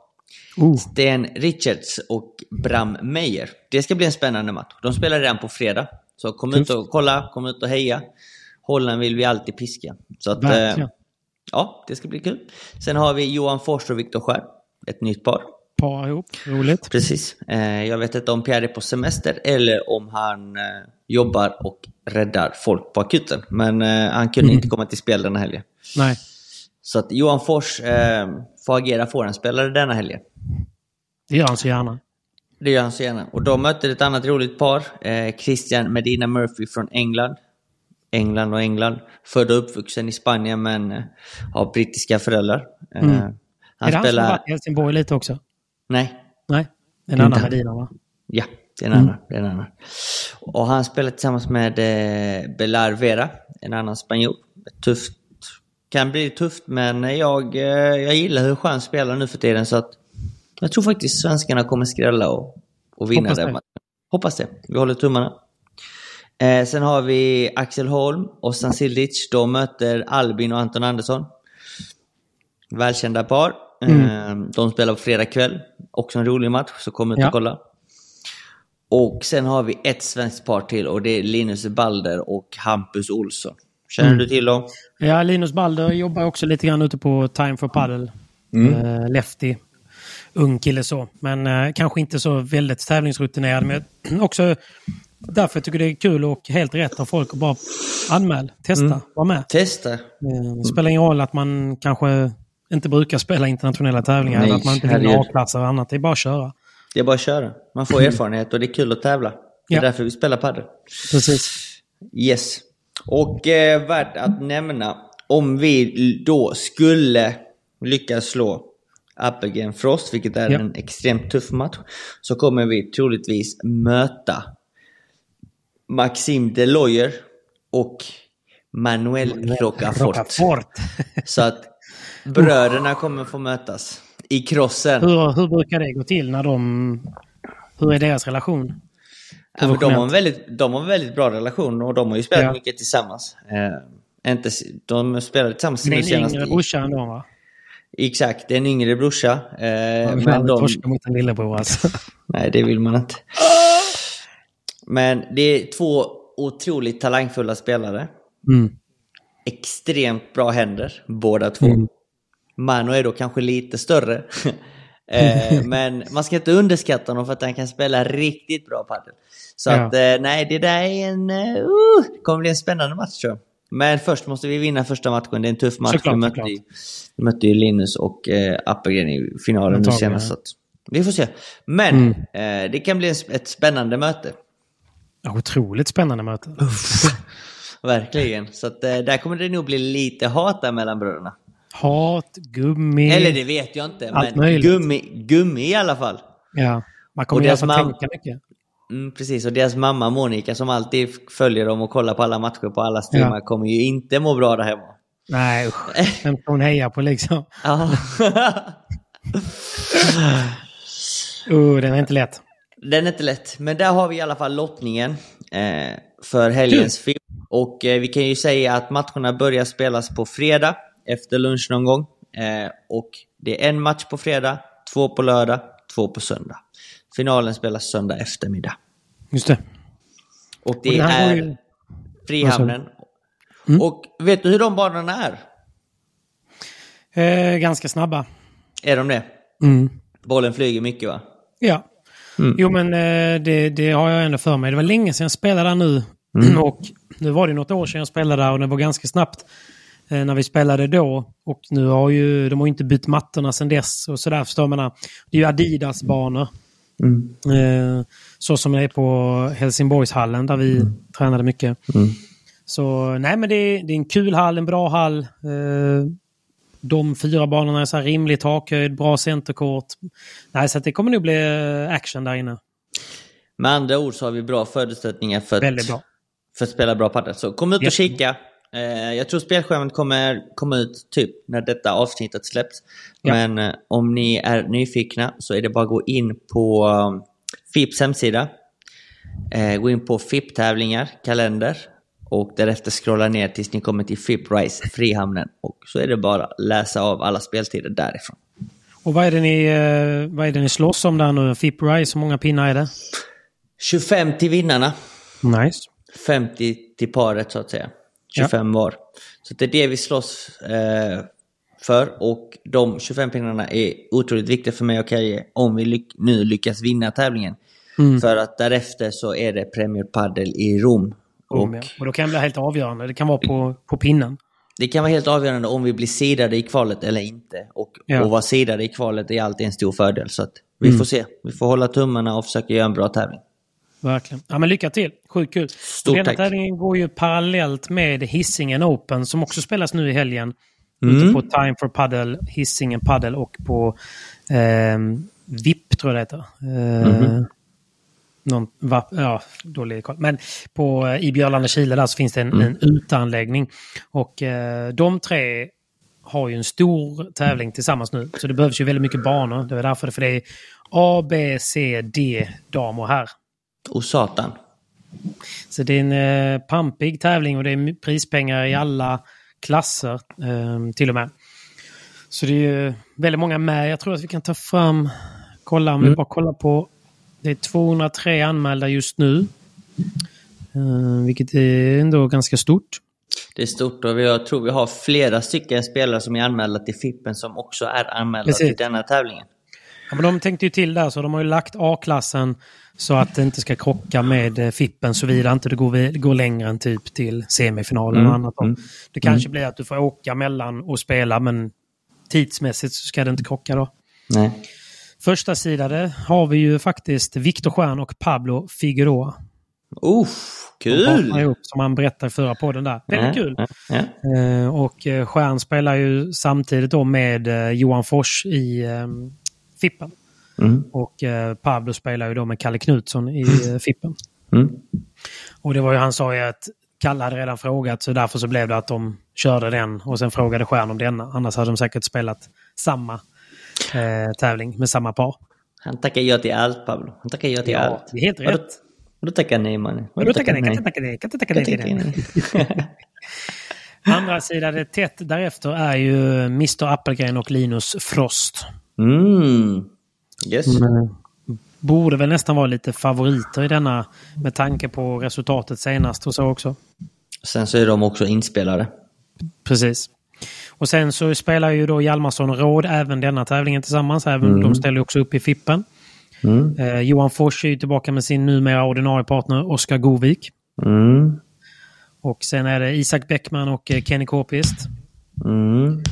Oh. Sten Richards och Bram Meyer. Det ska bli en spännande match. De spelar redan på fredag. Så kom ut och kolla, kom ut och heja. Holland vill vi alltid piska. Så att, eh, ja, det ska bli kul. Sen har vi Johan Fors och Viktor Skär. Ett nytt par. Par ihop. Roligt. Precis. Eh, jag vet inte om Pierre är på semester eller om han eh, jobbar och räddar folk på akuten. Men eh, han kunde inte komma till spel den här helgen. Nej. Så att Johan Fors eh, får agera forehandspelare denna helgen. Det gör han så gärna. Det gör han så gärna. Och de möter ett annat roligt par. Eh, Christian Medina Murphy från England. England och England. Född och uppvuxen i Spanien men eh, har brittiska föräldrar. Eh, Mm. Han är det han som har varit i Helsingborg lite också? Nej, Nej. En Inte annan han. Medina va? ja. Det är en annan. Det är en annan. Och han spelar tillsammans med eh, Belar Vera, en annan spanjor. Tufft. Kan bli tufft men jag, eh, jag gillar hur skön spelar nu för tiden så att jag tror faktiskt svenskarna kommer skrälla och, och vinna Hoppas den matchen. Hoppas det. Vi håller tummarna. Eh, sen har vi Axel Holm och Stan Sildic. De möter Albin och Anton Andersson. Välkända par. Eh, de spelar på fredag kväll. Också en rolig match, så kom ut Ja. och kolla. Och sen har vi ett svenskt par till och det är Linus Balder och Hampus Olsson. Känner Mm. du till dem? Ja, Linus Balder jobbar också lite grann ute på Time for Paddle. Eh, lefty. Ung kille så. Men eh, kanske inte så väldigt tävlingsrutinerad. Men också därför jag tycker det är kul och helt rätt av folk att bara anmäl, testa, var med. Testa. Eh, Det spelar ingen roll att man kanske inte brukar spela internationella tävlingar. Nej, eller att man inte vinner. A-klasser och annat. Det är bara att köra. Det är bara att köra. Man får erfarenhet och det är kul att tävla. Det är Ja. därför vi spelar padel. Precis. Yes. Och eh, värt att nämna, om vi då skulle lyckas slå Appelgren Frost, vilket är Ja. en extremt tuff match, så kommer vi troligtvis möta Maxime Deloyer och Manuel Rocafort. Rocafort. Så att bröderna kommer få mötas i krossen. hur, hur brukar det gå till när de... Hur är deras relation? Ja, men de, har en väldigt, de har en väldigt bra relation och de har ju spelat Ja. mycket tillsammans. Eh, inte, de spelade tillsammans nu är en senast. yngre brorsa ändå va? Exakt, det är en yngre brorsa. Eh, Man vill men de, torska mot en lillebror alltså. nej, det vill man inte. Men det är två otroligt talangfulla spelare. Mm. Extremt bra händer, båda två. Mm. Mano är då kanske lite större. eh, men man ska inte underskatta honom för att han kan spela riktigt bra padel. Så Ja. att eh, nej, det där är en... Uh, det kommer bli en spännande match tror jag. Men först måste vi vinna första matchen. Det är en tuff match. Såklart, vi, mötte ju, vi mötte ju Linus och eh, Appelgren i finalen nu senast. Så att, vi får se. Men Mm. eh, det kan bli en, ett spännande möte. Ja, Otroligt spännande möte. Verkligen. Så att, eh, där kommer det nog bli lite hat där mellan bröderna. Hat, gummi. Eller det vet jag inte, Allt men möjligt. gummi, gummi i alla fall. Ja, man Och kommer i alla deras fall mam- tänka mycket. Mm, precis, och deras mamma Monica som alltid följer dem och kollar på alla matcher på alla streamar Ja. kommer ju inte må bra där hemma. Nej, usch. Vem ska hon heja på liksom? Ja. Oh, den är inte lätt. Den är inte lätt, men där har vi i alla fall lottningen eh, för helgens film. Och eh, vi kan ju säga att matcherna börjar spelas på fredag efter lunch någon gång. Eh, och det är en match på fredag, två på lördag, två på söndag. Finalen spelas söndag eftermiddag. Just det. Och Och det går är ju- Frihamnen. Mm. Och vet du hur de banorna är? Eh, ganska snabba. Är de det? Mm. Bollen flyger mycket va? Ja. Mm. Jo, men eh, det, det har jag ändå för mig. Det var länge sedan jag spelade där nu. Mm. Och nu var det något år sedan jag spelade där och det var ganska snabbt när vi spelade då. Och nu har ju, de har ju inte bytt mattorna sedan dess och sådär förstår man. Det är ju Adidas-banor. Mm. Eh, så som det är på Helsingborgshallen där vi tränade mycket. Mm. Så nej men det är, det är en kul hall, en bra hall. Eh, de fyra banorna är så här rimlig takhöjd, bra centerkort. Nej, så att det kommer nog bli eh, action där inne. Med andra ord så har vi bra förutsättningar för att, bra. för att spela bra padel. Så kom ut och Jättebra. kika. Eh, jag tror spelschemat kommer komma ut typ när detta avsnittet släpps. Ja. Men eh, om ni är nyfikna så är det bara att gå in på um, FIPs hemsida. Eh, gå in på FIP-tävlingar, kalender. Och därefter scrolla ner tills ni kommer till FIP Rise, Frihamnen. Och så är det bara att läsa av alla speltider därifrån. Och vad är det ni, eh, vad är det ni slåss om där nu? FIP Rise, hur många pinnar är det? 25 till vinnarna. Nice. 50 till paret så att säga. 25 var. Så det är det vi slåss eh, för och de 25 pinnarna är otroligt viktiga för mig och Kaje om vi lyck nu lyckas vinna tävlingen. Mm. För att därefter så är det Premier Padel i Rom. Och, Och och då kan det bli helt avgörande. Det kan vara på, på pinnen. det kan vara helt avgörande om vi blir sidade i kvalet eller inte. Och Ja. vara sidade i kvalet är alltid en stor fördel. Så vi Mm. får se. Vi får hålla tummarna och försöka göra en bra tävling. Verkligen. Ja, men lycka till. Sjukt kul. Stort Denna tack. tävlingen går ju parallellt med Hisingen Open som också spelas nu i helgen. Mm. Ute på Time for Paddle, Hisingen Paddle och på eh, VIP tror jag det heter. Eh, Mhm. någon, va, ja, dålig koll. Men på, eh, i Björlanda-Kile där så finns det en, Mm. en uteanläggning. Och eh, de tre har ju en stor tävling tillsammans nu. Så det behövs ju väldigt mycket banor. Det är därför för det är A, B, C, D, dam och herr. Och satan. Så det är en eh, pampig tävling och det är prispengar i alla klasser eh, till och med. Så det är ju väldigt många med. Jag tror att vi kan ta fram, kolla om vi Mm. bara kollar på. Det är 203 anmälda just nu. Eh, vilket är ändå ganska stort. Det är stort och jag tror vi har flera stycken spelare som är anmälda till Fippen som också är anmälda Precis. till denna tävlingen. Ja, men de tänkte ju till där så de har ju lagt A-klassen så att det inte ska krocka med eh, Fippen såvida inte det går, går längre än typ till semifinalen och Mm, annat. mm, Det kanske blir att du får åka mellan och spela men tidsmässigt så ska det inte krocka då. Nej. Första sidade har vi ju faktiskt Viktor Stjern och Pablo Figueroa. Uff, kul! ihop, som han berättade i förra podden där. Väldigt Ja, kul. ja, ja. Eh, och eh, Stjern spelar ju samtidigt då med eh, Johan Fors i eh, Fippen. Mm, Och eh, Pablo spelar ju då med Kalle Knutsson i eh, Fippen. mm. Och det var ju han sa ju att Kalle hade redan frågat så därför så blev det att de körde den och sen frågade Stjärn om denna. Annars hade de säkert spelat samma eh, tävling med samma par. Han tackar ja till allt Pablo. Han tackar ja till allt. det är helt rätt. Vadå tackar nej mannen? Och då tackar nej, kan inte tacka nej, kan inte tacka nej till den. Andra sidan det tätt därefter är ju Mr Appelgren och Linus Frost. Mm. Yes. Borde väl nästan vara lite favoriter i denna med tanke på resultatet senast och så också. Sen så är de också inspelare. Precis. Och sen så spelar ju då Hjalmarsson och Råd även denna tävlingen tillsammans. Även Mm. De ställer också upp i Fippen. Mm. Eh, Johan Fors är ju tillbaka med sin numera ordinarie partner Oskar Govik. Mm. Och sen är det Isak Bäckman och eh, Kenny Kåpist. Mm.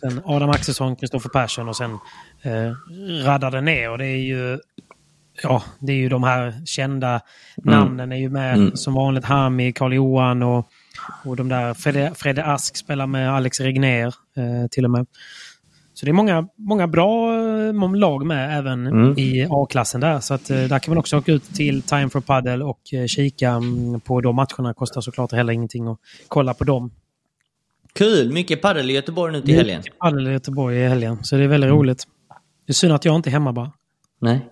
Sen Adam Axelsson, Kristoffer Persson och sen eh, raddade ner. Och det är ju ja, det är ju de här kända namnen är ju med Mm. som vanligt. Hami, Karl-Johan och, och de där Fredde, Fredde Ask spelar med Alex Regner eh, till och med. Så det är många, många bra eh, lag med även Mm. i A-klassen där. Så att, eh, där kan man också åka ut till Time for Paddle och eh, kika mm, på de matcherna. Kostar såklart heller ingenting att kolla på dem. Kul! Mycket padel i Göteborg nu till helgen. Paddel i Göteborg i helgen. Så det är väldigt roligt. Det är synd att jag inte är hemma bara. Nej,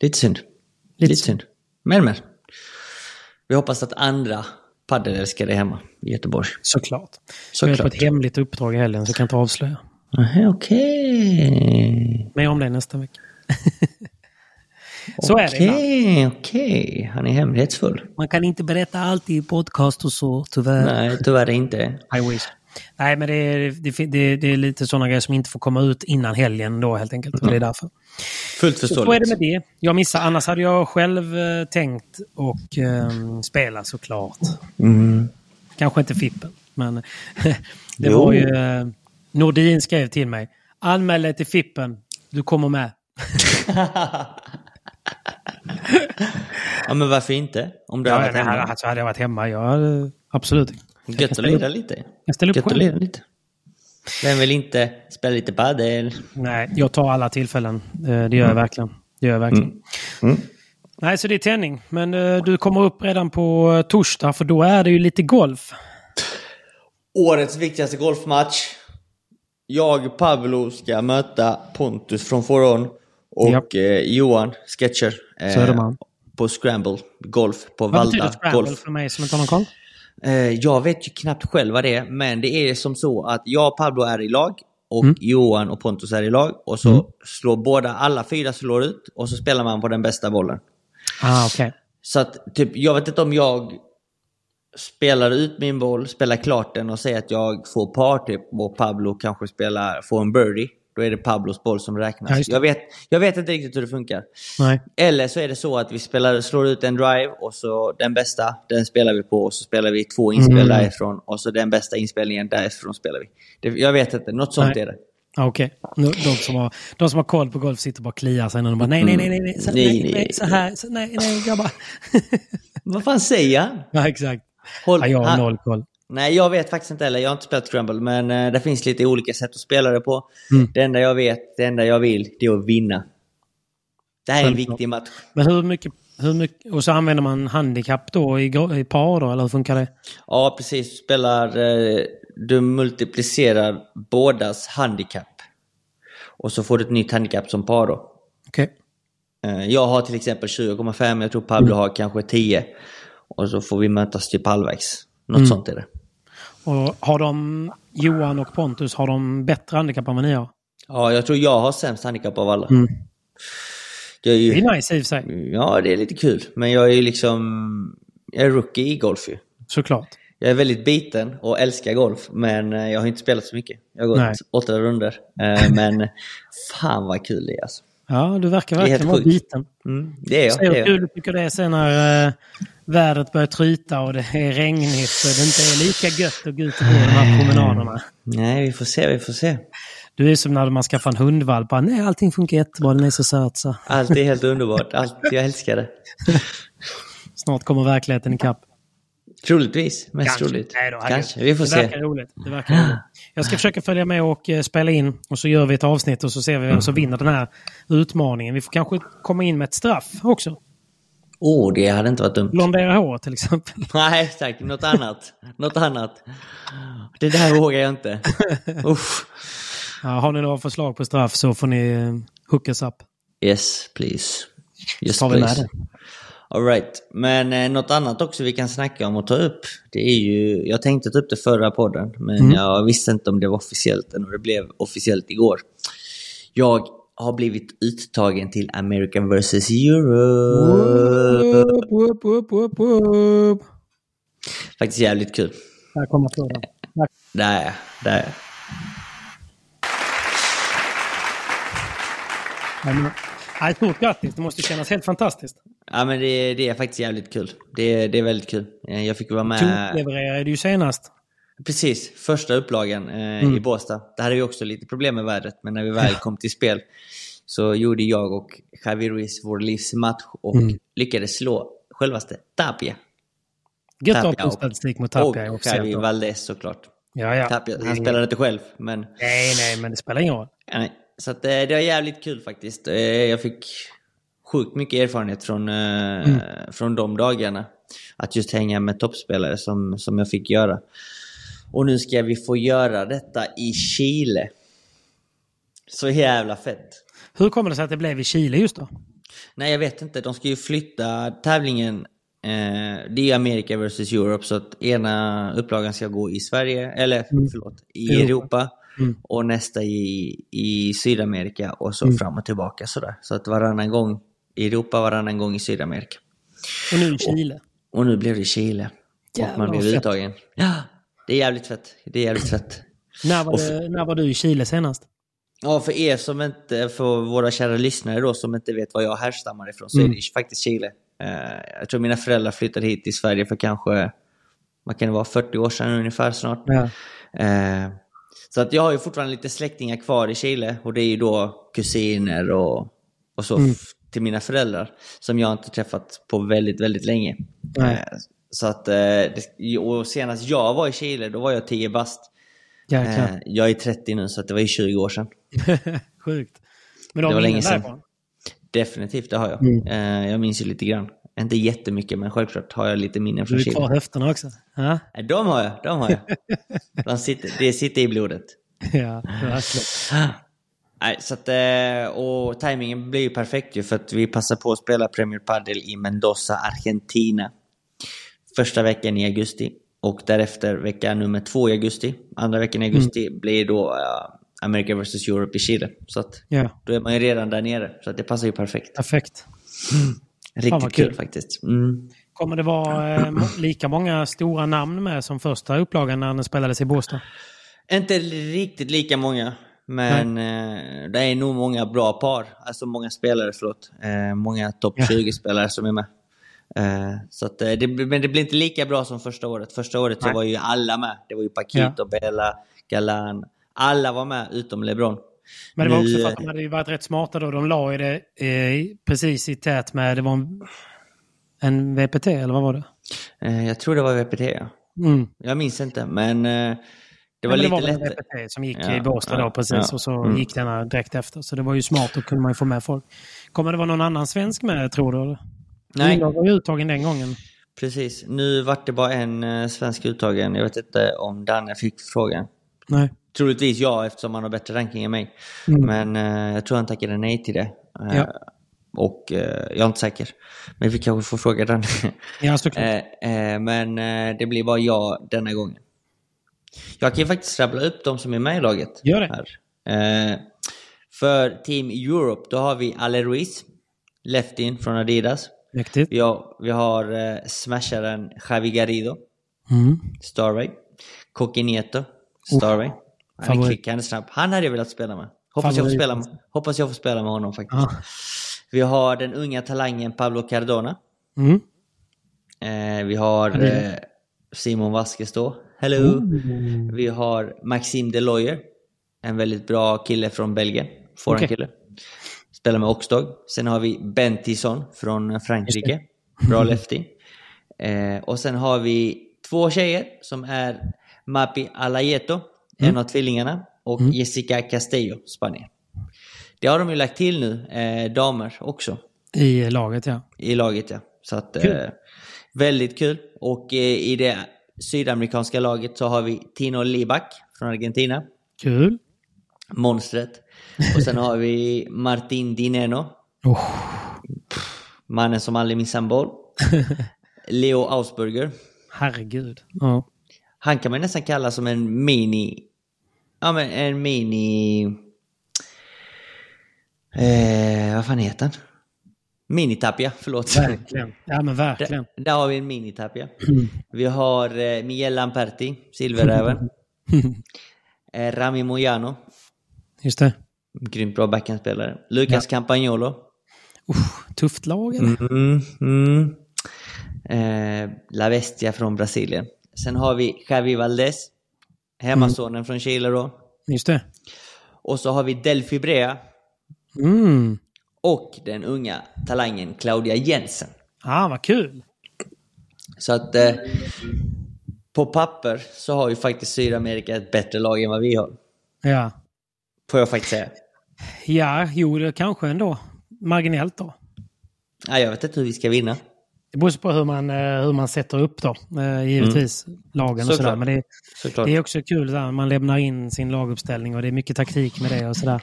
lite synd. Lite, synd. Men men. Vi hoppas att andra paddelälskare är hemma i Göteborg. Såklart. Jag är på Såklart. ett hemligt uppdrag i helgen så jag kan inte avslöja. Aha, Okej. Mer om det nästa vecka. så är det ibland. Okej, okej. Han är hemlighetsfull. Man kan inte berätta allt i podcast och så, tyvärr. Nej, tyvärr inte. I wish. Nej, men det är, det, det, det är lite sådana grejer som inte får komma ut innan helgen då helt enkelt. Och det är därför. Fullt Så, förståeligt. så är det med det. Jag missar, annars hade jag själv eh, tänkt och eh, spela såklart. Mm. Kanske inte Fippen, men det Jo. var ju... Eh, Nordin skrev till mig. Anmäl dig till Fippen, du kommer med. Ja, men varför inte? Om du Ja, har ja, varit nej, hemma. alltså, hade jag varit hemma, jag hade, absolut. Gött att lira lite. Jag ställer upp Gött själv. lite. Vem vill inte spela lite padel? Nej, jag tar alla tillfällen. Eh, Det gör jag verkligen. Det gör jag verkligen. Nej, så det är tändning. Men eh, du kommer upp redan på eh, torsdag, för då är det ju lite golf. Årets viktigaste golfmatch. Jag, Pablo, ska möta Pontus från Foron och eh, Johan Sketcher eh, på Scramble Golf på Vad betyder Valda scramble Golf. för mig som inte har någon koll? Eh, jag vet ju knappt själv vad det är, men det är som så att jag och Pablo är i lag och Johan och Pontus är i lag och så slår båda, alla fyra slår ut och så spelar man på den bästa bollen. Ah, okej. Så att typ, jag vet inte om jag spelar ut min boll, spelar klart den och säger att jag får par typ och Pablo kanske spelar, får en birdie. Då är det Pablos boll som räknas. Ja, jag, vet, jag vet inte riktigt hur det funkar. Nej. Eller så är det så att vi spelar, slår ut en drive och så den bästa, den spelar vi på och så spelar vi två inspel Mm. därifrån och så den bästa inspelningen därifrån spelar vi. Det, jag vet inte, något sånt Nej. är det. Okej. Nu, De, som har, de som har koll på golf sitter bara och kliar sig när de bara nej, nej, nej, nej, nej, så, Nej, nej, nej. så här, så, nej, nej, grabbar. Vad fan säger han? ja, exakt. Håll- Ja, jag har noll koll. Nej, jag vet faktiskt inte heller. Jag har inte spelat Scramble, men eh, det finns lite olika sätt att spela det på. Mm. Det enda jag vet, det enda jag vill, det är att vinna. Det här är en Självklart. viktig match. Men hur mycket, hur mycket... Och så använder man handikapp då i, i par då, eller hur funkar det? Ja, precis. Du spelar... Eh, du multiplicerar bådas handikapp. Och så får du ett nytt handikapp som par då. Okej. Eh, jag har till exempel 20,5, jag tror Pablo har kanske 10. Och så får vi mötas typ halvvägs. Något Mm. sånt är det. Och har de, Johan och Pontus, har de bättre handikapp än vad ni har? Ja, jag tror jag har sämst handikapp av alla. Mm. Jag är ju... Det är nice i och för sig, Ja, det är lite kul. Men jag är ju liksom... Jag är rookie i golf ju. såklart. Jag är väldigt biten och älskar golf, men eh, jag har inte spelat så mycket. Jag har gått Nej. åtta runder. Eh, Men fan vad kul det är alltså. Ja, du verkar verkligen vara biten. Mm, det är jag. Säg Det är hur kul du tycker det är sen när eh, vädret börjar tryta och det är regnigt och det inte är lika gött att gå ut och gå de här promenaderna. Nej, vi får se, vi får se. Du är som när man skaffar en hundvalp. Nej, allting funkar jättebra, den är så söt så. Allt är helt underbart. Allt, jag älskar det. Snart kommer verkligheten ikapp. Troligtvis. Mest troligt. Nej då. Kanske. Vi får det se. Verkar roligt. Det verkar roligt. Jag ska försöka följa med och eh, spela in och så gör vi ett avsnitt och så ser vi vem som vinner den här utmaningen. Vi får kanske komma in med ett straff också. Åh, oh, det hade inte varit dumt. Blondera hår till exempel. Nej, tack. Något annat. Något annat. Det där vågar jag inte. Uff. Ja, har ni några förslag på straff så får ni eh, hook us up. Yes, please. Yes, tar vi med det. All right. Men eh, något annat också vi kan snacka om och ta upp. Det är ju, jag tänkte ta upp det förra podden, men Mm. jag visste inte om det var officiellt än och det blev officiellt igår. Jag har blivit uttagen till American vs Europe. Whoop, whoop, whoop, whoop. Faktiskt jävligt kul. Här kommer applåden. Där. Där. Där Ja, Stort grattis, det måste kännas helt fantastiskt. Ja men det, det är faktiskt jävligt kul. Det, det är väldigt kul. Eh, Jag fick vara med... Toklevererade du ju senast. Precis, första upplagan eh, Mm. i Båstad. Det hade ju också lite problem med vädret, men när vi väl kom till spel så gjorde jag och Javi Ruiz vår livsmatch och Mm. lyckades slå självaste Tapia. Gött att ha och- statistik mot Tapia Och också. Javi Valdez såklart. Ja, ja. Tapia, han spelade inte själv, men... Nej, nej, men det spelar ingen roll. Nej. Så att, eh, det var jävligt kul faktiskt. Eh, Jag fick sjukt mycket erfarenhet från, eh, Mm. från de dagarna. Att just hänga med toppspelare som, som jag fick göra. Och nu ska vi få göra detta i Chile. Så jävla fett. Hur kommer det sig att det blev i Chile just då? Nej, jag vet inte. De ska ju flytta tävlingen. Eh, det är Amerika vs Europe, så att ena upplagan ska gå i Sverige, eller förlåt, i Europa. Europa. Mm. Och nästa i, i Sydamerika och så Mm. fram och tillbaka sådär. Så att varannan gång i Europa, varannan gång i Sydamerika. Och nu i Chile. Och nu blev det Chile. Jävlar, och man blev uttagen. Ja, det är jävligt fett. Det är jävligt fett. När var, Och det, när var du i Chile senast? Ja, för er som inte, för våra kära lyssnare då som inte vet var jag härstammar ifrån så Mm. är det faktiskt Chile. Eh, jag tror mina föräldrar flyttade hit till Sverige för kanske, vad kan det vara, 40 år sedan ungefär snart. Ja. Eh, så att jag har ju fortfarande lite släktingar kvar i Chile och det är ju då kusiner och, och så Mm. Till mina föräldrar som jag inte träffat på väldigt, väldigt länge. Nej. Eh, så att, eh, och senast jag var i Chile, då var jag 10 bast. Jäklar. Eh, jag är 30 nu så det var ju 20 år sedan. Sjukt. Men du det har var länge sedan. därifrån? Definitivt, det har jag. Mm. Jag minns ju lite grann. Inte jättemycket, men självklart har jag lite minnen Du från Chile. kvar höfterna också? Ja, De har jag, de har jag. De sitter, det sitter i blodet. ja verkligen. Nej, så att, eh, och tajmingen blir ju perfekt ju för att vi passar på att spela Premier Padel i Mendoza, Argentina. Första veckan i augusti och därefter vecka nummer två i augusti. Andra veckan i augusti blir då eh, America vs Europe i Chile. Så att Ja, då är man ju redan där nere. Så att det passar ju perfekt. perfekt. Riktigt vad kul. kul. faktiskt. Mm. Kommer det vara eh, lika många stora namn med som första upplagan när den spelades i Båstad? Inte riktigt lika många. Men eh, det är nog många bra par. Alltså många spelare, förlåt. Eh, många topp Ja. 20-spelare som är med. Eh, så att, eh, det, men det blir inte lika bra som första året. Första året så var ju alla med. Det var ju Paquito, Bella, Galan. Alla var med utom LeBron. Men det var också för att de hade ju varit rätt smarta då. De la ju det eh, precis i tät med, det var en, en VPT eller vad var det? eh, jag tror det var VPT, ja. Mm. Jag minns inte, men eh, det Det var var, det lite var väl en lättare. VPT som gick Ja, i Båstad ja, då precis ja. och så Mm. gick denna direkt efter. Så det var ju smart, då kunde man ju få med folk. Kommer det vara någon annan svensk med tror du? Nej. Olof var ju uttagen den gången. Precis. Nu vart det bara en eh, svensk uttagen. Jag vet inte om Danne fick frågan. Nej. Troligtvis ja, eftersom han har bättre ranking än mig. Mm. Men eh, jag tror han tackade nej till det. Eh, Ja. Och eh, jag är inte säker. Men vi kanske får fråga Danne. Ja, såklart. eh, eh, men eh, det blir bara jag denna gången. Jag kan ju faktiskt rabbla upp de som är med i laget. Gör det. Här. Eh, för Team Europe, då har vi Ale Ruiz, leftin från Adidas. Mäktigt. Vi har, vi har eh, smasharen Javi Garrido, Mm. Starway. Coquinieto, Starway. Han är kvick, han är snabb. Han hade jag velat spela med. Hoppas jag, får spela, med- hoppas jag får spela med honom faktiskt. Ja. Vi har den unga talangen Pablo Cardona. Mm. Eh, vi har eh, Simon Vasquez då. Hello! Vi har Maxime Deloyer. En väldigt bra kille från Belgien. Foreign-kille. Spelar med Oxdog. Sen har vi Ben Tisson från Frankrike. Bra lefty. Eh, och sen har vi två tjejer som är Mapi Alayeto, en av tvillingarna, och Jessica Castillo, Spanien. Det har de ju lagt till nu, eh, damer också I laget, ja. i laget ja. Så att, eh, väldigt kul. Och eh, i det sydamerikanska laget så har vi Tino Libak från Argentina. Kul. Monstret. Och sen har vi Martin Dineno. Oh. Mannen som aldrig missar en boll. Leo Ausburger. Herregud. Ja. Han kan man nästan kalla som en mini... Ja men en mini... Eh, vad fan heter han? Minitapia, förlåt. Verkligen. Ja, men verkligen. Där, där har vi en minitapia. Vi har eh, Miguel Lamperti, silverräven. eh, Rami Moyano, Just det. grymt bra backhandspelare. Lucas Campagnolo. Uff, tufft lag, eller? Mm, mm. Eh, La Bestia från Brasilien. Sen har vi Javi Valdez, hemmasonen från Chile då. Just det. Och så har vi Delphi Brea Mm. Och den unga talangen Claudia Jensen. Ah, vad kul. Så att eh, på papper så har ju faktiskt Sydamerika ett bättre lag än vad vi har. Ja. Får jag faktiskt säga. Ja, jo, det kanske ändå. Marginellt då. Nej, jag vet inte hur vi ska vinna. Det beror på hur man, eh, hur man sätter upp då, eh, givetvis, lagen och sådär. Men det, det är också kul där, man lämnar in sin laguppställning och det är mycket taktik med det och sådär.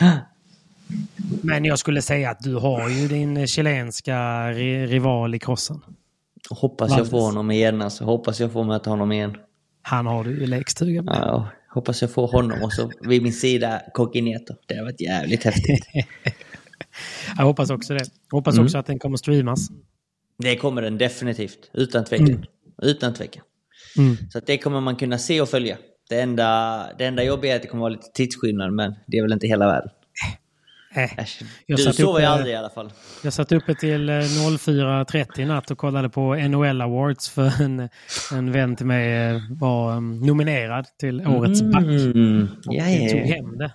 Men jag skulle säga att du har ju din chilenska ri- rival i krossen. Hoppas jag får honom igen alltså. Hoppas jag får möta honom igen. Han har du ju lekstuga med. Ja, hoppas jag får honom och så vid min sida Coquineto. Det har varit jävligt häftigt. Jag hoppas också det. Hoppas Mm. också att den kommer streamas. Det kommer den definitivt. Utan tvekan. Mm. Utan tvekan. Mm. Så det kommer man kunna se och följa. Det enda, det enda jobbiga är att det kommer vara lite tidsskillnad, men det är väl inte hela världen. Eh. Äsch, Jag du sover ju aldrig i alla fall. Jag satt uppe till eh, 04.30 i natt och kollade på NHL Awards för en, en vän till mig eh, var um, nominerad till Årets back. Mm. Och Ja, jag tog hem det.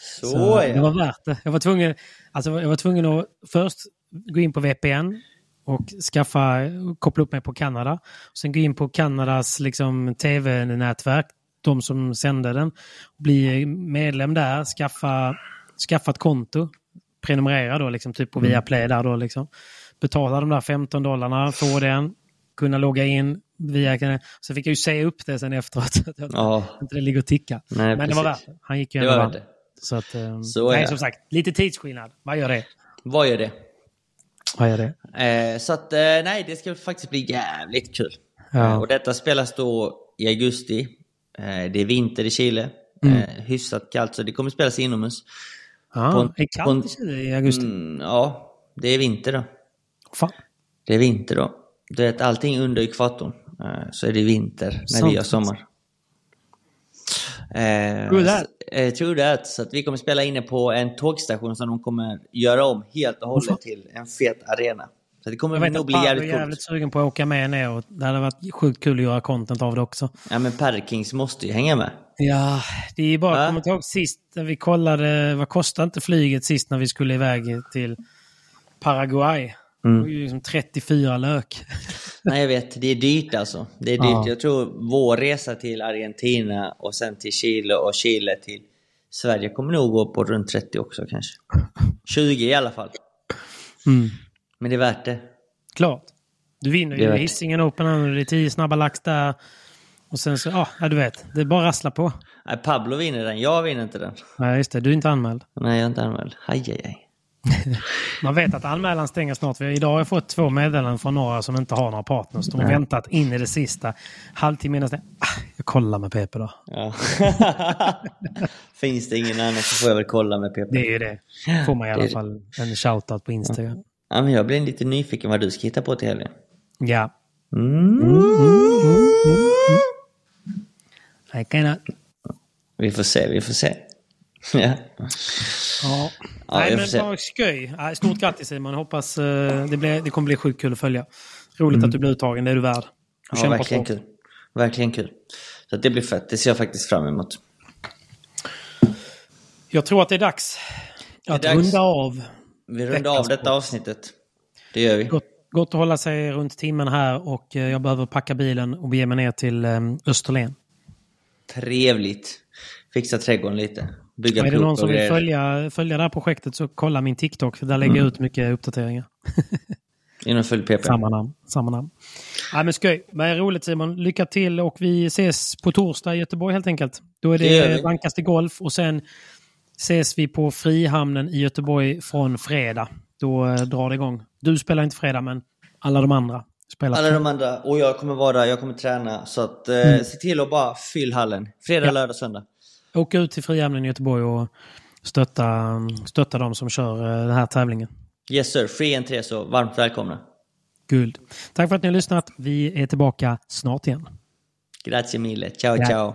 Så, Så det var värt det. Jag var tvungen, alltså jag var tvungen att först gå in på VPN och skaffa, koppla upp mig på Kanada. Sen gå in på Kanadas liksom, tv-nätverk, de som sände den. Bli medlem där, skaffa, skaffa ett konto. Prenumerera då, liksom, typ på Mm. Viaplay där då. Liksom. Betala de där 15 dollarna, få den, kunna logga in via... Så fick jag ju säga upp det sen efteråt. Så att jag Ja, inte det ligger och tickar. Men det var värt precis. Han gick ju ändå vann. det. Så att, eh, Så är nej, som sagt, lite tidsskillnad. Vad gör det? Vad gör det? Vad gör det? Eh, så att, eh, nej, det ska faktiskt bli jävligt kul. Ja. Eh, och detta spelas då i augusti. Eh, det är vinter i Chile. Mm. Eh, hyfsat kallt, så det kommer spelas inomhus. Ja, På en- är det på en- kallt i augusti? Mm, ja, det är vinter då. Fan. Det är vinter då. Du vet, allting under ekvatorn. Eh, så är det vinter när vi har sommar. Eh, True that. eh, true that. Så att vi kommer spela inne på en tågstation som de kommer göra om helt och hållet till en fet arena. Så det kommer Jag nog att bli är jävligt coolt. jävligt sugen på att åka med ner och det hade varit sjukt kul att göra content av det också. Ja men Perkins måste ju hänga med. Ja, det är bara, kommer du ihåg sist när vi kollade, vad kostade inte flyget sist när vi skulle iväg till Paraguay? Mm. Det var ju liksom 34 lök. Nej jag vet, det är dyrt alltså. Det är dyrt. Ja. Jag tror vår resa till Argentina och sen till Chile och Chile till Sverige kommer nog gå på runt 30 också kanske. 20 i alla fall. Mm. Men det är värt det. Klart. Du vinner ju. Hisingen Open, och det är 10 snabba lax där. Och sen så, ja, du vet, det är bara rassla på. Nej, Pablo vinner den, jag vinner inte den. Nej, just det, du är inte anmäld. Nej, jag är inte anmäld. Aj, aj, aj. Man vet att anmälan stänger snart. Idag har jag fått två meddelanden från några som inte har några partners. De har Nej. väntat in i det sista. Halvtimme innan stäng- ah, Jag kollar med PP då. Ja. Finns det ingen annan så får jag väl kolla med PP. Det är ju det. Får man i alla fall en shoutout på Instagram. Ja, men jag blir lite nyfiken vad du ska hitta på till helgen. Ja. Mm. I cannot. Vi får se, vi får se. ja. Ja. Ja, Nej, men skoj. Nej, Stort grattis Simon. Hoppas eh, det, blir, det kommer bli sjukt kul att följa. Roligt att du blir uttagen, det är du värd. Du Mm. Ja, verkligen kul. Verkligen kul. Så det blir fett, det ser jag faktiskt fram emot. Jag tror att det är dags är att dags. runda av. Vi rundar av detta avsnittet. Det gör vi. Gott, gott att hålla sig runt timmen här och eh, jag behöver packa bilen och bege mig ner till eh, Österlen. Trevligt. Fixa trädgården lite. Bygga är det någon som vill följa, följa det här projektet så kolla min TikTok för där lägger Mm. jag ut mycket uppdateringar. Inom full PP. Samma namn. Samma namn. Ja, men skoj. Men roligt Simon. Lycka till och vi ses på torsdag i Göteborg helt enkelt. Då är Det det vi. vankaste golf och sen ses vi på Frihamnen i Göteborg från fredag. Då eh, drar det igång. Du spelar inte fredag men alla de andra spelar. Alla de andra. Och jag kommer vara där, jag kommer träna. Så att, eh, se till att bara fyll hallen. Fredag, Mm. Ja. lördag, söndag. Åk ut till Frihamnen i Göteborg och stötta, stötta de som kör eh, den här tävlingen. Yes sir, free entré så varmt välkomna. Guld. Tack för att ni har lyssnat. Vi är tillbaka snart igen. Grazie mille. Ciao ciao.